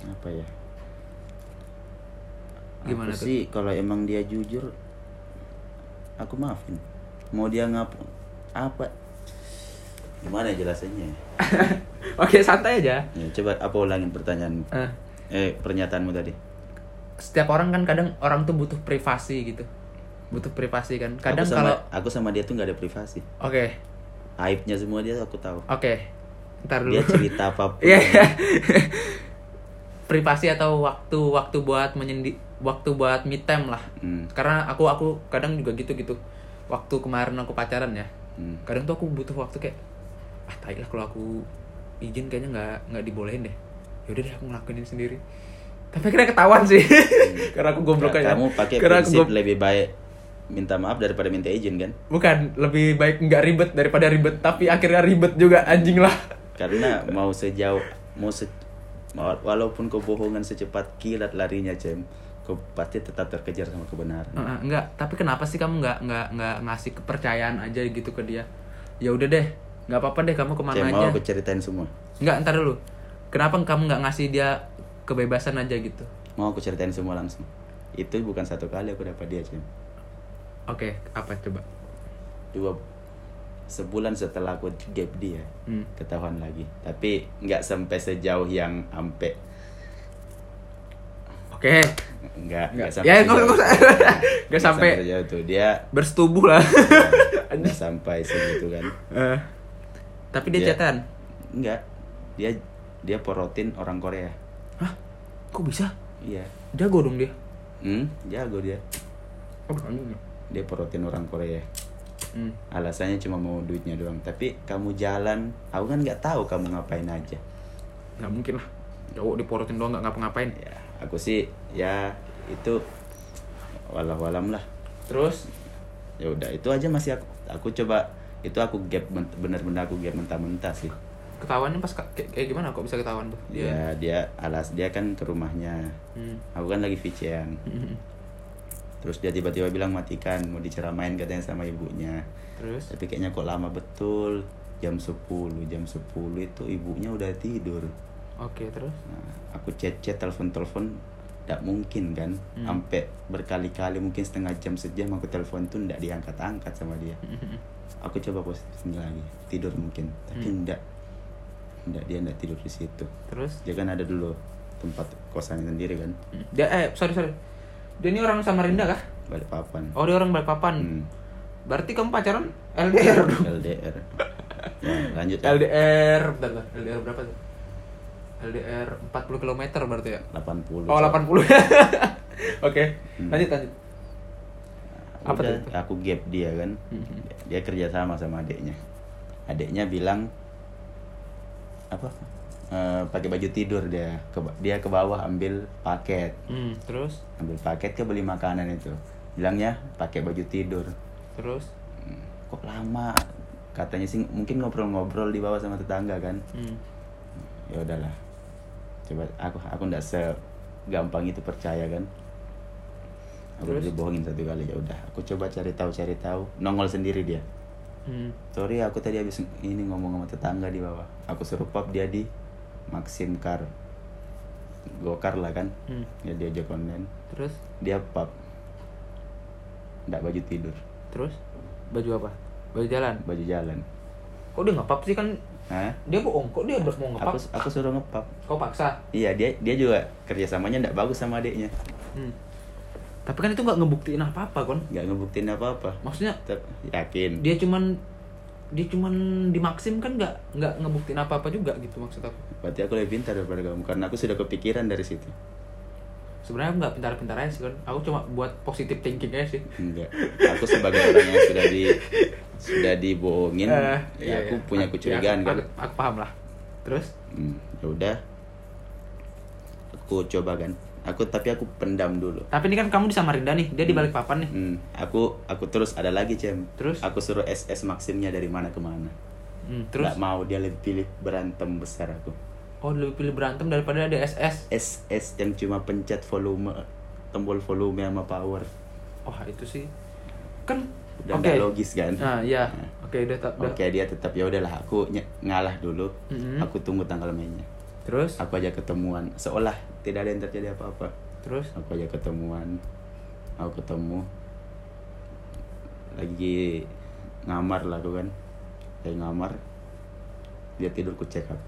apa ya Gimana aku sih kalau emang dia jujur aku maafin. Mau dia ngap apa? Gimana ya jelasannya oke santai aja. Ya, coba apa ulangin pertanyaan? Eh, eh pernyataanmu tadi. Setiap orang kan kadang orang tuh butuh privasi gitu. Butuh privasi kan. Kadang aku sama, kalau aku sama dia tuh nggak ada privasi. Oke. Aibnya semua dia aku tahu. Oke. Ntar dulu. Dia cerita apa pun. Iya. privasi atau waktu waktu buat menyendi waktu buat me time lah. Hmm, karena aku aku kadang juga gitu gitu waktu kemarin aku pacaran ya hmm. kadang tuh aku butuh waktu kayak ah tai lah kalau aku izin kayaknya nggak nggak dibolehin deh. Yaudah deh aku ngelakuin ini sendiri. Tapi akhirnya ketahuan sih. Karena aku goblok Ya, aja. kamu pakai karena aku prinsip gob- lebih baik minta maaf daripada minta izin kan? Bukan lebih baik nggak ribet daripada ribet tapi akhirnya ribet juga anjing lah. Karena mau sejauh mau se walaupun kebohongan secepat kilat larinya cem pasti tetap terkejar sama kebenaran. Heeh, enggak. Tapi kenapa sih kamu nggak nggak nggak ngasih kepercayaan aja gitu ke dia? Ya udah deh nggak apa-apa deh kamu ke mana cem aja. mau aku ceritain semua. Nggak ntar dulu. Kenapa kamu nggak ngasih dia kebebasan aja gitu? Mau aku ceritain semua langsung. Itu bukan satu kali aku dapat dia cem. Oke apa coba? Dua sebulan setelah aku gap dia Hmm. ketahuan lagi. Tapi nggak sampai sejauh yang ampe. Oke Nggak. nggak. sampai Ya, nggak sejauh- usah. Nggak sampai. sejauh itu. Dia bersetubuh lah. Nggak sampai segitu kan. Eh, tapi dia Dia- chatan? Nggak. Dia dia porotin orang Korea. Hah? Kok bisa? Iya. Jago dong dia. Hmm? Jago dia. Oh dia porotin orang Korea. Hmm. alasannya cuma mau duitnya doang. Tapi kamu jalan aku kan nggak tahu kamu ngapain aja. Nggak mungkin lah. Cowok diporotin doang nggak ngapa-ngapain. Ya aku sih ya itu walau walam lah. Terus? Ya udah itu aja masih aku aku coba itu aku gap bener-bener aku gap mentah-mentah sih. Ketahuannya pas ka- kayak, kayak gimana? Kok bisa ketahuan tuh dia ya dia alas dia kan ke rumahnya. Hmm. aku kan lagi VCN Hmm. terus dia tiba-tiba bilang matikan mau diceramain katanya sama ibunya. Terus? Tapi kayaknya kok lama betul. Jam 10 jam 10 itu ibunya udah tidur. Oke, terus? Nah, aku chat-chat telepon-telepon tidak mungkin kan Hmm. sampai berkali-kali mungkin setengah jam sejam aku telepon tuh tidak diangkat-angkat sama dia aku coba positif sini lagi tidur mungkin tapi Hmm. tidak tidak dia tidak tidur di situ Terus? dia kan ada dulu tempat kosannya sendiri kan Dia eh sorry sorry. Dia ini orang Samarinda kah? balik papan Oh, dia orang Balikpapan. Hmm, Berarti kamu pacaran LDR dong. LDR ya, lanjut. LDR, bentar, bentar. LDR berapa tuh? LDR 40 km berarti ya? 80 Oh, 80. Oke, Hmm. lanjut lanjut. Apa Udah, tuh? aku gap dia kan Mhm. dia kerja sama sama adiknya adiknya bilang apa Eh, pakai baju tidur dia ke dia ke bawah ambil paket Hmm, terus ambil paket ke beli makanan itu bilangnya pakai baju tidur terus Hmm, kok lama katanya sih mungkin ngobrol-ngobrol di bawah sama tetangga kan hmm. ya udahlah coba aku aku ndak segampang itu percaya kan. Aku Terus? dibohongin satu kali ya udah. Aku coba cari tahu cari tahu. Nongol sendiri dia. Hmm. sorry aku tadi habis ini ngomong sama tetangga di bawah. Aku suruh pop dia di Maxim Car. Gokar lah kan. Hmm. ya dia online. Terus? Dia pop. Ndak baju tidur. Terus? Baju apa? Baju jalan. baju jalan. Kok dia ngepap sih kan? Hah? Dia bohong. Kok dia udah mau ngepap? aku aku suruh ngepap Kau paksa. iya dia dia juga kerjasamanya ndak bagus sama adiknya Hmm. Tapi kan itu nggak ngebuktiin apa-apa kon. nggak ngebuktiin apa apa Maksudnya yakin dia cuman dia cuman di Maxim kan nggak nggak ngebuktiin apa-apa juga gitu maksud aku. berarti aku lebih pintar daripada kamu karena aku sudah kepikiran dari situ Sebenarnya nggak pintar-pintar aja sih kan. Aku cuma buat positive thinking aja sih. enggak aku sebagai orang yang sudah di sudah dibohongin Eh, ya iya, aku iya. punya Ya, kecurigaan aku, kan aku, aku paham lah. Terus? Hmm, ya udah aku coba kan aku tapi aku pendam dulu Tapi ini kan kamu di Samarinda nih, dia di Balikpapan nih. Hmm, aku aku terus ada lagi cem Terus? aku suruh SS Maximnya dari mana ke mana Hmm, terus? Nggak mau dia lebih pilih berantem besar aku Oh lebih pilih berantem daripada ada SS. SS yang cuma pencet volume tombol volume sama power Wah itu sih kan udah nggak logis kan Nah iya, Nah. oke udah tak. Oke dia tetap ya udahlah aku ny- ngalah dulu. Mhm. Aku tunggu tanggal mainnya. Terus? Aku aja ketemuan seolah tidak ada yang terjadi apa-apa. Terus? Aku aja ketemuan. Aku ketemu lagi ngamar lah aku kan. Lagi ngamar. Dia tidur ku cek HP.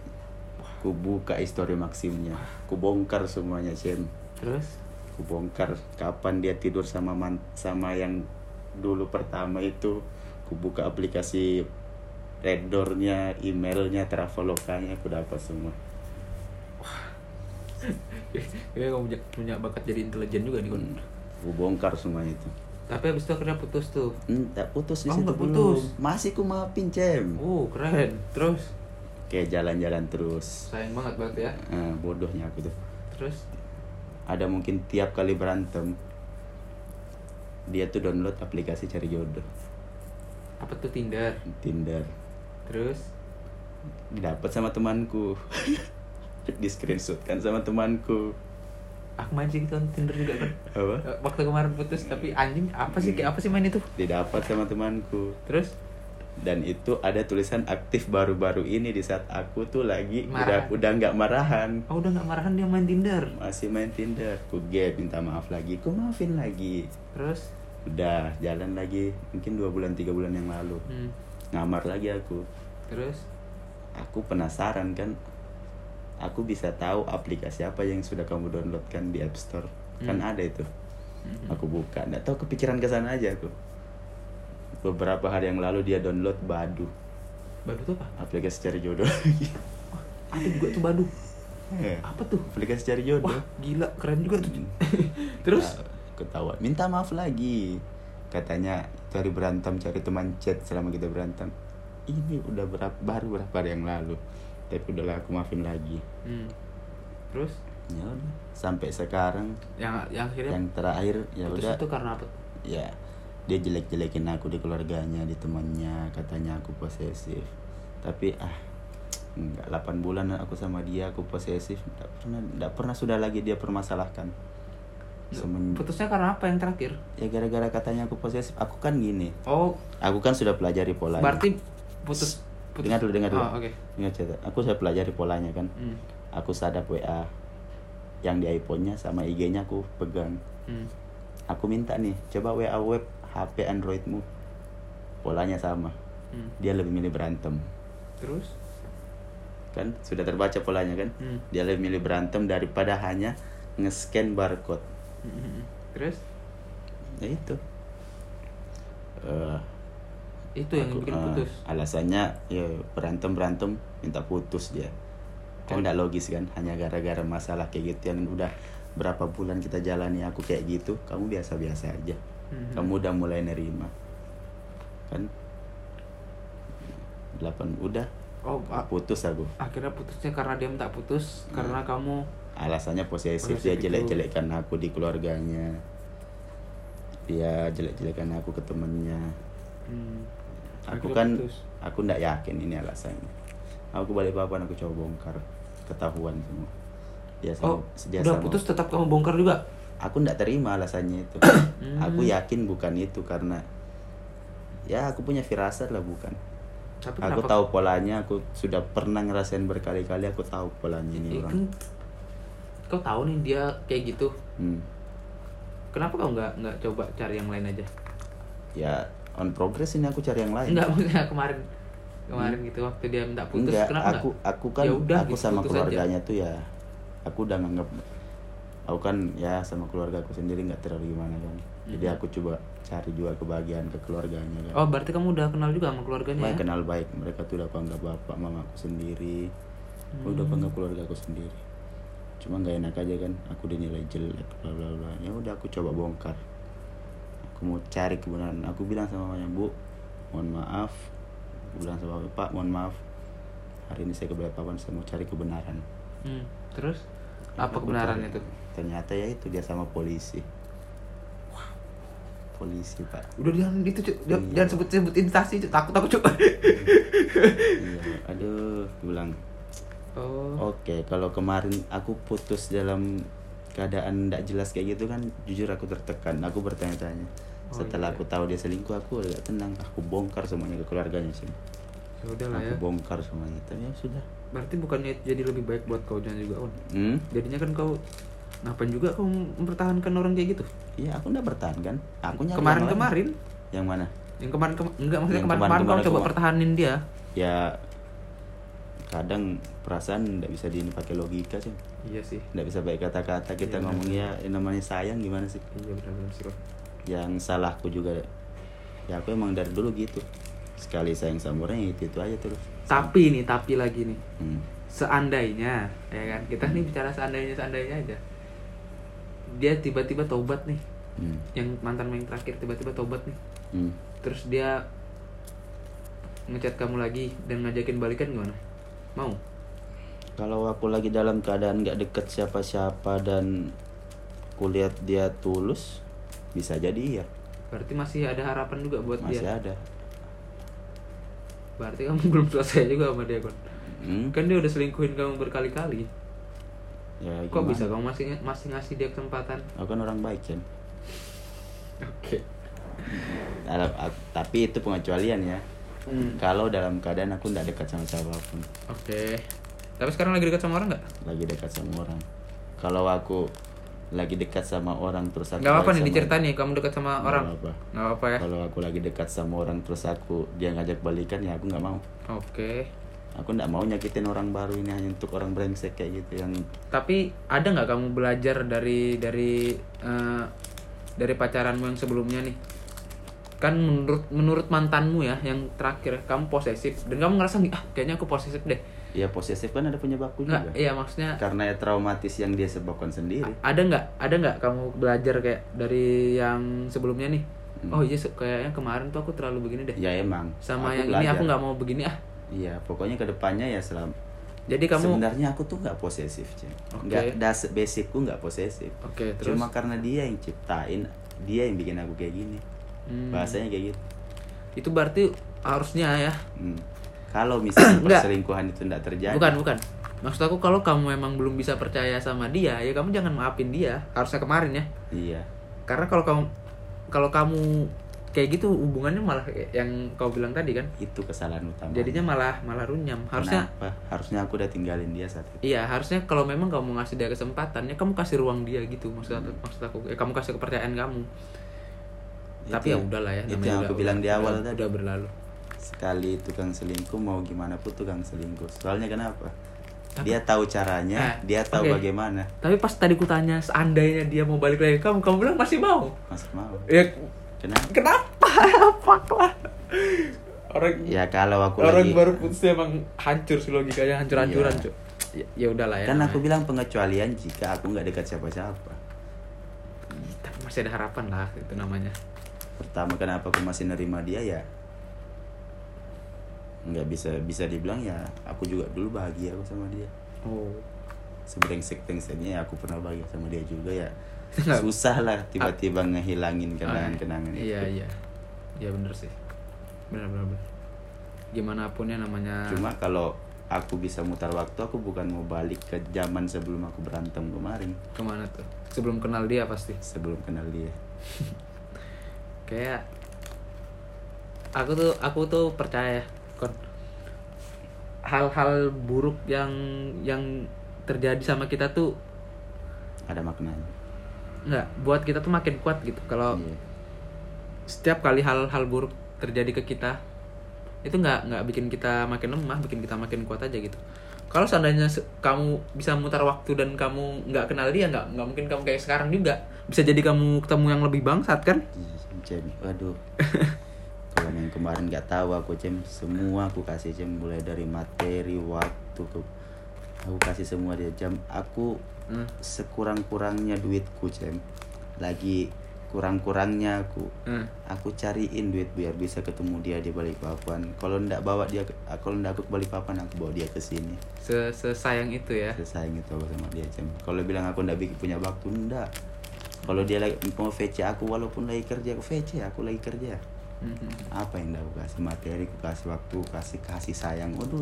Ku buka histori maksimnya. Ku bongkar semuanya, Cem. Terus? Ku bongkar kapan dia tidur sama man sama yang dulu pertama itu ku buka aplikasi Reddoornya, emailnya, Travelokanya aku dapat semua. Kayaknya kamu punya, punya bakat jadi intelijen juga nih. Hmm, Ku bongkar semua itu. Tapi abis itu akhirnya putus tuh. Enggak putus di Oh, situ belum. putus. Masih ku maafin, Cem. Oh keren. Terus? Kayak jalan-jalan terus. Sayang banget berarti ya. Eh, bodohnya aku tuh. Terus? Ada mungkin tiap kali berantem dia tuh download aplikasi cari jodoh, Apa tuh Tinder? Tinder. Terus? Didapat sama temanku. di screenshot kan sama temanku. Aku main sih gitu kan Tinder juga kan. Apa? Eh, Waktu kemarin putus tapi anjing apa sih kayak apa sih main itu? Didapat sama temanku. Terus? Dan itu ada tulisan aktif baru-baru ini di saat aku tuh lagi udah Marahan. udah nggak marahan. Oh udah nggak marahan dia main Tinder. masih main Tinder ku gap minta maaf lagi ku maafin lagi Terus? udah jalan lagi mungkin dua bulan tiga bulan yang lalu Hmm. ngamar lagi aku Terus? aku penasaran kan aku bisa tahu aplikasi apa yang sudah kamu downloadkan di App Store kan Hmm. ada itu Hmm. aku buka nggak tahu kepikiran ke sana aja aku beberapa hari yang lalu dia download Badu Badu tuh apa? aplikasi cari jodoh lagi Ada juga tuh Badu. Eh, Apa tuh? aplikasi cari jodoh Wah gila keren juga tuh. Hmm. Terus? Nah, ketawa minta maaf lagi katanya cari berantem cari teman chat selama kita berantem ini udah berapa baru berapa hari yang lalu tapi udahlah aku maafin lagi Hmm. Terus? ya udah sampai sekarang Yang yang akhirnya yang terakhir ya udah itu karena apa? ya dia jelek-jelekin aku di keluarganya di temannya katanya aku posesif tapi ah enggak 8 bulan aku sama dia aku posesif enggak pernah enggak pernah sudah lagi dia permasalahkan Semen- Putusnya karena apa yang terakhir? ya gara-gara katanya aku posesif aku kan gini Oh, aku kan sudah pelajari polanya berarti putus putus. dengar dulu dengar dulu Oh, oke. dengar cerita aku sudah pelajari polanya kan Hmm. aku sadap WA yang di iPhone-nya sama IG-nya aku pegang Hmm. aku minta nih coba WA web HP Androidmu polanya sama Hmm. dia lebih milih berantem Terus? kan sudah terbaca polanya kan Hmm. dia lebih milih berantem daripada hanya nge-scan barcode Hmm. Terus? ya itu Eh, Itu yang aku- bikin eh, putus. alasannya ya berantem berantem minta putus dia kan Oh. nggak logis kan hanya gara-gara masalah kayak gitu yang udah berapa bulan kita jalani aku kayak gitu kamu biasa-biasa aja Hmm. kamu udah mulai nerima? Kan? Delapan udah. Oh, putus aku. Akhirnya putusnya karena dia minta putus karena kamu alasannya posesif Posesif dia jelek-jelekkan aku di keluarganya. Dia jelek-jelekkan aku ke temennya. Hmm, aku akhirnya kan putus. aku ndak yakin ini alasannya. Aku balik papan aku coba bongkar. Ketahuan semua. Dia sama Oh, dia udah sama- putus tetap kamu bongkar juga? Aku ndak terima alasannya itu Hmm. aku yakin bukan itu karena ya aku punya firasat lah bukan Tapi aku kenapa- tahu polanya aku sudah pernah ngerasain berkali-kali aku tahu polanya ini Eh, orang kan kau tahu nih dia kayak gitu. hmm. Kenapa kau nggak nggak coba cari yang lain aja? ya on progress ini aku cari yang lain Enggak maksudnya kemarin kemarin gitu waktu dia minta putus Enggak, kenapa aku nggak? aku kan Ya udah, aku gitu, sama keluarganya tuh ya aku udah nganggap aku kan ya sama keluarga aku sendiri nggak terlalu gimana kan. Jadi Mhm. aku coba cari juga kebahagiaan ke keluarganya kan. Oh berarti kamu udah kenal juga sama keluarganya Baik, ya? kenal baik. Mereka tuh udah aku anggap bapak mamaku sendiri. Udah aku anggap keluarga aku sendiri. Cuma nggak enak aja kan. Aku dinilai jelek bla bla bla. Ya udah aku coba bongkar. Aku mau cari kebenaran. Aku bilang sama mamanya bu mohon maaf. Aku bilang sama bapak mohon maaf. Hari ini saya ke Balikpapan saya mau cari kebenaran. Hmm, Terus? Apa aku kebenarannya cari. tuh? Ternyata ya itu dia sama polisi polisi pak Udah jangan itu Cuk. jangan, Iya. jangan sebut sebut instansi Cuk. takut aku cuk. iya aduh bilang Oh. Oke, kalau kemarin aku putus dalam keadaan tidak jelas kayak gitu kan, jujur aku tertekan. Aku bertanya-tanya. Oh, Setelah iya. aku tahu dia selingkuh, aku agak tenang. Aku bongkar semuanya ke keluarganya sih. Ya udah lah ya. Aku bongkar semuanya. Tapi ya sudah. Berarti bukannya jadi lebih baik buat kau jangan juga On. Hmm? Jadinya kan kau ngapain juga kau mempertahankan orang kayak gitu? Iya, aku ndak bertahan kan. Aku nyari yang Kemarin-kemarin lain. Yang mana? yang kemarin kema enggak maksudnya Yang kemarin-kemarin kau kemarin-kemarin coba pertahanin dia. Ya kadang perasaan ndak bisa di pakai logika sih. Iya sih. Ndak bisa pakai kata-kata kita Iya, ngomong benar. ya yang namanya sayang gimana sih? Iya benar-benar sih. On. yang salahku juga ya aku emang dari dulu gitu sekali sayang sama orang ya itu itu aja terus Tapi nih, tapi lagi nih. hmm. Seandainya, ya kan? Kita nih bicara seandainya seandainya aja. Dia tiba-tiba tobat nih. Hmm. Yang mantan main terakhir tiba-tiba tobat nih. Hmm. Terus dia ngechat kamu lagi dan ngajakin balikan gimana? Mau? kalau aku lagi dalam keadaan nggak deket siapa-siapa dan kulihat dia tulus bisa jadi ya Berarti masih ada harapan juga buat masih dia. ada Berarti kamu belum selesai juga sama dia, Kon. hmm? Kan dia udah selingkuhin kamu berkali-kali. Ya Kok gimana? bisa kamu masih masih ngasih dia kesempatan? aku kan orang baik kan Oke. dalam ak- tapi itu pengecualian ya Hmm. kalau dalam keadaan aku nggak dekat sama siapa pun Oke. Tapi sekarang lagi dekat sama orang nggak? lagi dekat sama orang kalau aku lagi dekat sama orang terus aku Nggak apa-apa nih diceritain nih kamu dekat sama Nggak orang. apa-apa. Nggak apa-apa ya. kalau aku lagi dekat sama orang terus aku dia ngajak balikan ya aku nggak mau Oke. Aku nggak mau nyakitin orang baru ini hanya untuk orang brengsek kayak gitu yang Tapi ada nggak kamu belajar dari dari eh, dari pacaranmu yang sebelumnya nih? Kan menurut menurut mantanmu ya yang terakhir kamu posesif dan kamu ngerasa ah kayaknya aku posesif deh. ya posesif kan ada penyebabku Nggak, juga iya maksudnya karena ya traumatis yang dia sebabkan sendiri ada nggak ada nggak kamu belajar kayak dari yang sebelumnya nih? Hmm. Oh iya se- kayaknya kemarin tuh aku terlalu begini deh. ya emang Sama Aku yang ini belajar. aku nggak mau begini ah. Iya pokoknya ke depannya ya selam Jadi kamu sebenarnya aku tuh nggak posesif ceng Oke. nggak das basicku nggak posesif. Oke, terus? Cuma karena dia yang ciptain dia yang bikin aku kayak gini. Hmm. bahasanya kayak gitu. Itu berarti harusnya ya? Hmm. kalau misalnya perselingkuhan itu tidak terjadi. Bukan bukan. Maksud aku kalau kamu memang belum bisa percaya sama dia ya kamu jangan maafin dia. Harusnya kemarin ya. Iya. Karena kalau kamu kalau kamu kayak gitu hubungannya malah yang kau bilang tadi kan? Itu kesalahan utama. Jadinya malah malah runyam. Harusnya Kenapa? harusnya aku udah tinggalin dia saat itu. Iya harusnya kalau memang kamu ngasih dia kesempatan ya kamu kasih ruang dia gitu maksud aku maksud aku. Ya, kamu kasih kepercayaan kamu. Itu tapi ya udahlah ya itu yang udah- aku bilang di udah- awal udah, tadi. udah berlalu. Sekali tukang selingkuh mau gimana pun tukang selingkuh. Soalnya kenapa? Tapi- dia tahu caranya Ah, dia tahu oke. bagaimana. Tapi pas tadi ku tanya seandainya dia mau balik lagi kamu kamu bilang masih mau? Masih mau. Ya kenapa kenapa fuck lah orang ya kalau aku orang lagi baru putus emang hancur sih logikanya hancur-hancuran Iya. Cuk. ya, ya udahlah ya kan namanya. aku bilang pengecualian jika aku nggak dekat siapa-siapa tapi masih ada harapan lah itu namanya pertama kenapa aku masih nerima dia ya nggak bisa bisa dibilang ya aku juga dulu bahagia aku sama dia oh sebrengsek brengseknya ya aku pernah bahagia sama dia juga ya. Susah lah tiba-tiba ngehilangin kenangan-kenangan iya itu. iya. Iya bener sih. Bener bener, bener. gimana pun ya namanya. Cuma kalau aku bisa mutar waktu aku bukan mau balik ke zaman sebelum aku berantem kemarin. Ke mana tuh? Sebelum kenal dia pasti? Sebelum kenal dia. Kayak aku tuh aku tuh percaya kon. Hal-hal buruk yang yang terjadi sama kita tuh ada maknanya nggak buat kita tuh makin kuat gitu. Kalau Iya. setiap kali hal-hal buruk terjadi ke kita itu nggak nggak bikin kita makin lemah bikin kita makin kuat aja gitu. Kalau seandainya se- kamu bisa mutar waktu dan kamu nggak kenal dia nggak nggak mungkin kamu kayak sekarang juga. Bisa jadi kamu ketemu yang lebih bangsat kan? Ih, Cem, waduh. Kalau yang kemarin nggak tahu aku Cem, semua aku kasih Cem. Mulai dari materi, waktu ke aku kasih semua dia jam. Aku Hmm. sekurang-kurangnya duitku Cem. Lagi kurang-kurangnya aku Hmm. aku cariin duit biar bisa ketemu dia di Balikpapan. Kalau ndak bawa dia kalau ndak aku ke Balikpapan aku bawa dia ke sini. Se sesayang itu ya Sesayang itu aku sama dia Cem. Kalau bilang aku ndak bikin punya waktu ndak. Kalau dia lagi mau VC aku walaupun lagi kerja aku VC aku lagi kerja Mhm. apa yang aku kasih materi aku kasih waktu kasih kasih sayang waduh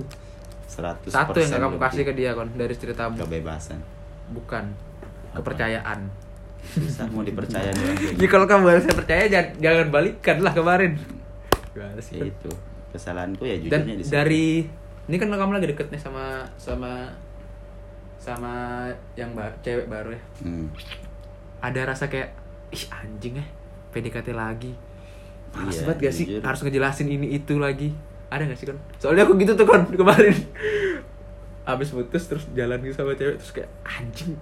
100% satu yang nggak kamu lebih. kasih ke dia kon dari ceritamu kebebasan bukan. Kepercayaan. Susah mau dipercaya nih kayak jadi kalau kamu harusnya percaya jangan, jangan balikan lah kemarin. Sih, gitu. Kon? itu. Kesalahanku ya dan jujurnya di situ. dari ini kan kamu lagi deket nih sama sama sama yang baru cewek baru ya. Hmm. ada rasa kayak ih anjing ya PDKT lagi. Males Iya, banget gak sih? jujur. harus ngejelasin ini itu lagi. Ada gak sih kon? Soalnya aku gitu tuh kon kemarin abis putus terus jalan gitu sama cewek terus kayak anjing.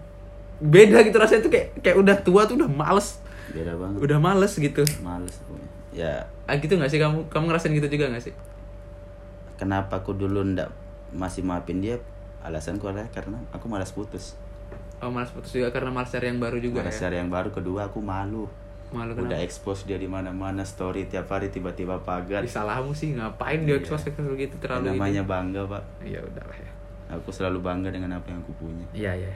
Beda gitu rasanya tuh kayak kayak udah tua tuh udah males. Beda banget. Udah males gitu. Males ya. Ah gitu gak sih? Kamu kamu ngerasain gitu juga gak sih? Kenapa aku dulu ndak masih maafin dia? Alasanku adalah karena aku malas putus. Oh malas putus juga karena malas cari yang baru juga malas ya? cari yang baru. Kedua aku malu. Malu udah kenapa expose dia di mana-mana story tiap hari tiba-tiba pagar. Salahmu sih ngapain dia Iya. expose gitu terlalu namanya ini. bangga pak. Iya udah lah ya aku selalu bangga dengan apa yang aku punya. Iya iya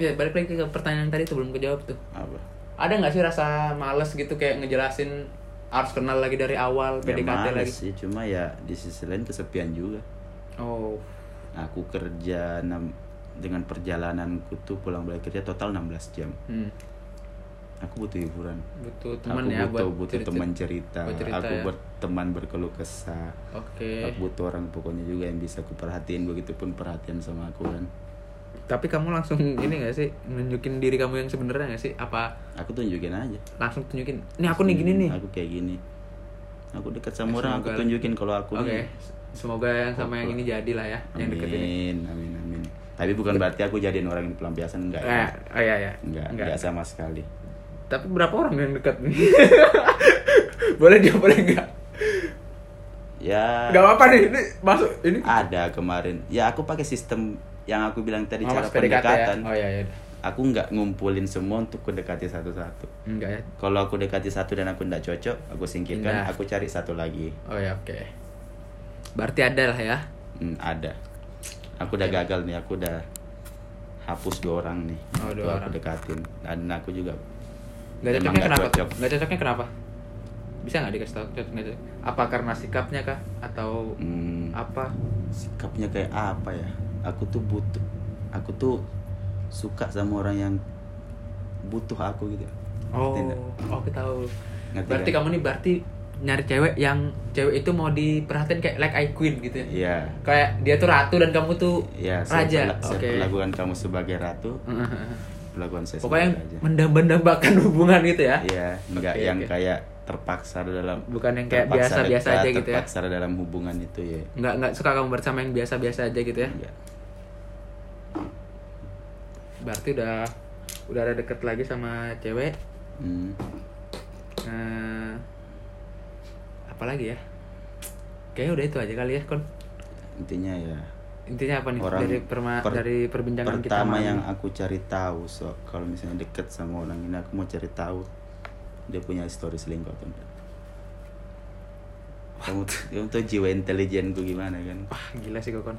ya balik lagi ke pertanyaan tadi tuh belum kejawab tuh. Apa? Ada nggak sih rasa males gitu kayak ngejelasin harus kenal lagi dari awal ya PDKT males lagi? sih cuma ya di sisi lain kesepian juga. Oh. Aku kerja enam dengan perjalananku tuh pulang balik kerja total 16 jam. Hmm. Aku butuh hiburan. Butuh teman aku ya butuh buat butuh cerita. teman cerita, cerita aku ya. berteman berkeluh kesah. Oke. Aku butuh orang pokoknya juga yang bisa aku perhatiin begitupun perhatian sama aku kan. Tapi kamu langsung ini gak sih? Nunjukin diri kamu yang sebenarnya gak sih? Apa aku tunjukin aja. Langsung tunjukin ini aku nih gini nih. aku kayak gini. Aku dekat sama Ya, orang aku tunjukin kalau aku oke nih. semoga yang sama yang ini jadi lah ya yang deket ini. amin amin. Amin tapi bukan berarti aku jadiin orang yang pelampiasan enggak eh, ya oh iya iya. Enggak. enggak sama sekali tapi berapa orang yang dekat nih boleh dia boleh enggak ya Gak apa-apa nih, ini masuk ini ada kemarin ya aku pakai sistem yang aku bilang tadi Oh, cara ya? pendekatan Oh iya iya. aku nggak ngumpulin semua untuk ku dekati satu-satu Enggak ya. kalau aku dekati satu dan aku nggak cocok aku singkirkan Pindah. aku cari satu lagi Oh ya oke. Berarti ada lah ya. Hmm, ada aku udah gagal nih aku udah hapus dua orang nih Oh, dua aku orang. dekatin dan aku juga Gak cocoknya kenapa? cocok. Gak cocoknya kenapa? Bisa nggak dikasih tahu cocok cocok? Apa karena sikapnya kah? Atau hmm, apa? sikapnya kayak apa ya aku tuh butuh aku tuh suka sama orang yang butuh aku gitu Oh, oh aku tahu. Ngerti berarti kan? kamu nih berarti nyari cewek yang cewek itu mau diperhatiin kayak like I queen gitu ya Iya. kayak dia tuh ratu dan kamu tuh saya raja oke perlakukan kamu sebagai ratu, perlakuan saya pokoknya yang mendambang-dambakan hubungan gitu ya Iya, enggak Oke, yang oke. kayak terpaksa dalam Bukan yang kayak biasa-biasa aja gitu ya? Terpaksa dalam hubungan itu ya. nggak nggak suka kamu bersama yang biasa-biasa aja gitu ya Enggak. berarti udah udah ada deket lagi sama cewek Hmm. Nah, apa lagi ya kayaknya udah itu aja kali ya kon Intinya ya intinya apa nih Orang dari perma per- dari perbincangan kita pertama yang ini? aku cari tahu so kalau misalnya deket sama orang ini aku mau cari tahu dia punya histori selingkuh atau enggak. Kamu, kamu tuh jiwa intelijenku gimana kan? wah gila sih kok kon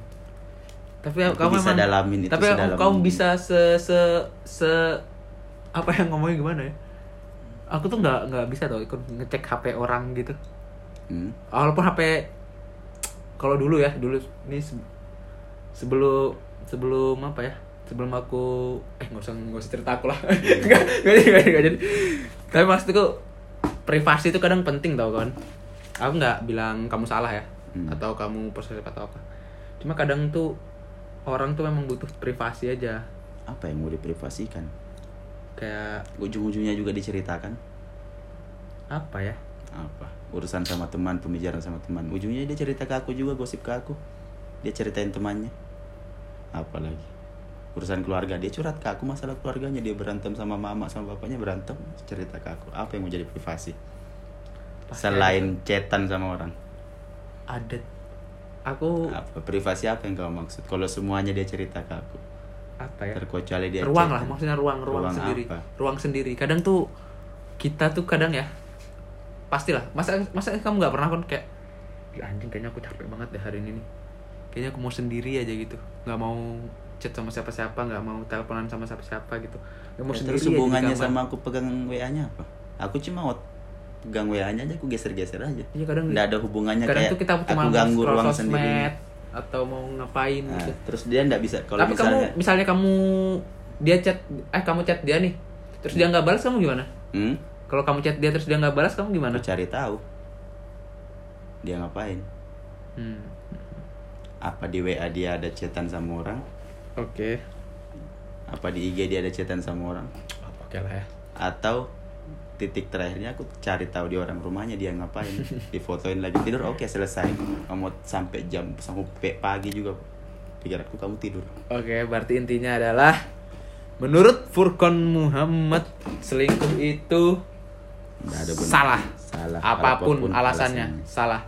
tapi Aku kamu bisa emang- dalamin itu tapi sedalam kamu bisa se se se apa yang ngomongnya gimana ya aku tuh nggak nggak bisa tau ikut ngecek HP orang gitu Hmm? walaupun HP kalau dulu ya dulu ini sebelum sebelum apa ya sebelum aku eh nggak usah nggak usah cerita aku lah nggak nggak jadi nggak jadi, nggak jadi tapi maksudku privasi itu kadang penting tau kan aku nggak bilang kamu salah ya Hmm. atau kamu posesif atau apa cuma kadang tuh orang tuh memang butuh privasi aja Apa yang mau diprivasikan? kayak Ujung-ujungnya juga diceritakan. apa ya Apa? Urusan sama teman, pembicaraan sama teman. Ujungnya dia cerita ke aku juga, gosip ke aku. Dia ceritain temannya. Apa lagi? Urusan keluarga, dia curhat ke aku masalah keluarganya. Dia berantem sama mama, sama bapaknya berantem. Cerita ke aku. Apa yang mau jadi privasi? Pasti Selain chatan sama orang. ada aku Apa? Privasi apa yang kau maksud? Kalau semuanya dia cerita ke aku. apa ya Terkecuali dia ruang chat. lah maksudnya ruang ruang, Ruang sendiri apa? ruang sendiri kadang tuh kita tuh kadang ya pastilah masa masa kamu nggak pernah kan kayak "Ih, anjing kayaknya aku capek banget deh hari ini nih kayaknya aku mau sendiri aja gitu nggak mau chat sama siapa-siapa nggak mau teleponan sama siapa-siapa gitu nggak mau Ya, sendiri terus di hubungannya sama aku pegang WA-nya apa? Aku cuma mau pegang WA-nya aja aku geser-geser aja. Iya, kadang Nggak ada hubungannya kadang kayak tuh kita aku mau ganggu ruang sendiri. atau mau ngapain Nah, gitu terus dia nggak bisa kalau tapi misalnya kamu misalnya kamu dia chat eh kamu chat dia nih terus dia nggak balas kamu gimana hmm, kalau kamu chat dia terus dia nggak balas kamu gimana aku cari tahu dia ngapain. hmm. Apa di WA dia ada chatan sama orang? oke Apa di IG dia ada chatan sama orang? oke lah ya Atau titik terakhirnya aku cari tahu di orang rumahnya dia ngapain difotoin lagi tidur oke selesai kamu sampai jam sampai pagi juga pikiranku kamu tidur Oke, berarti intinya adalah menurut Furkon Muhammad selingkuh itu Nggak ada benar. salah. Salah. Apa pun, alasannya, salah.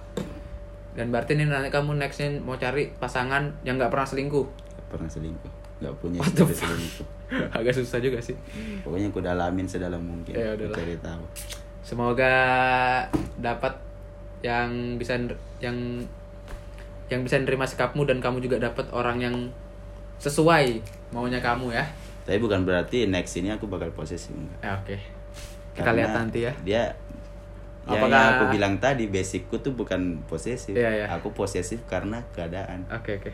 Dan berarti ini nanti kamu nextnya mau cari pasangan yang nggak pernah selingkuh. Nggak pernah selingkuh. Nggak punya istri selingkuh. Agak susah juga sih. Pokoknya aku dalamin sedalam mungkin. Ya udahlah. Cari tahu. Semoga dapat yang bisa yang yang bisa nerima sikapmu dan kamu juga dapat orang yang sesuai maunya kamu ya. Tapi bukan berarti next ini aku bakal posesif. enggak. Ya, oke. Kita Karena lihat nanti ya. Dia Ya, Apakah- yang aku bilang tadi basicku tuh bukan posesif. Iya, iya. Aku posesif karena keadaan. Oke oke.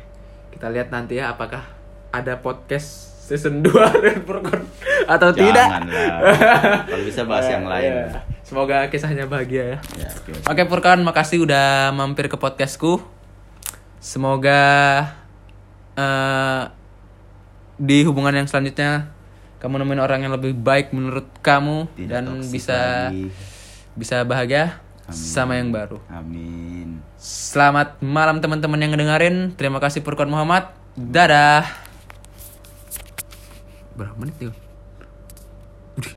Kita lihat nanti ya apakah ada podcast season 2 dari Furkon atau tidak. Janganlah. Kalau bisa bahas yang lain. Iya. Semoga kisahnya bahagia ya. Ya, oke. Oke Furkon, makasih udah mampir ke podcastku. Semoga eh, di hubungan yang selanjutnya kamu nemuin orang yang lebih baik menurut kamu Tidak dan bisa lagi. Bisa bahagia Amin. sama yang baru. Amin. Selamat malam teman-teman yang ngedengerin. Terima kasih Furkon Muhammad. Dadah. Berapa menit nih?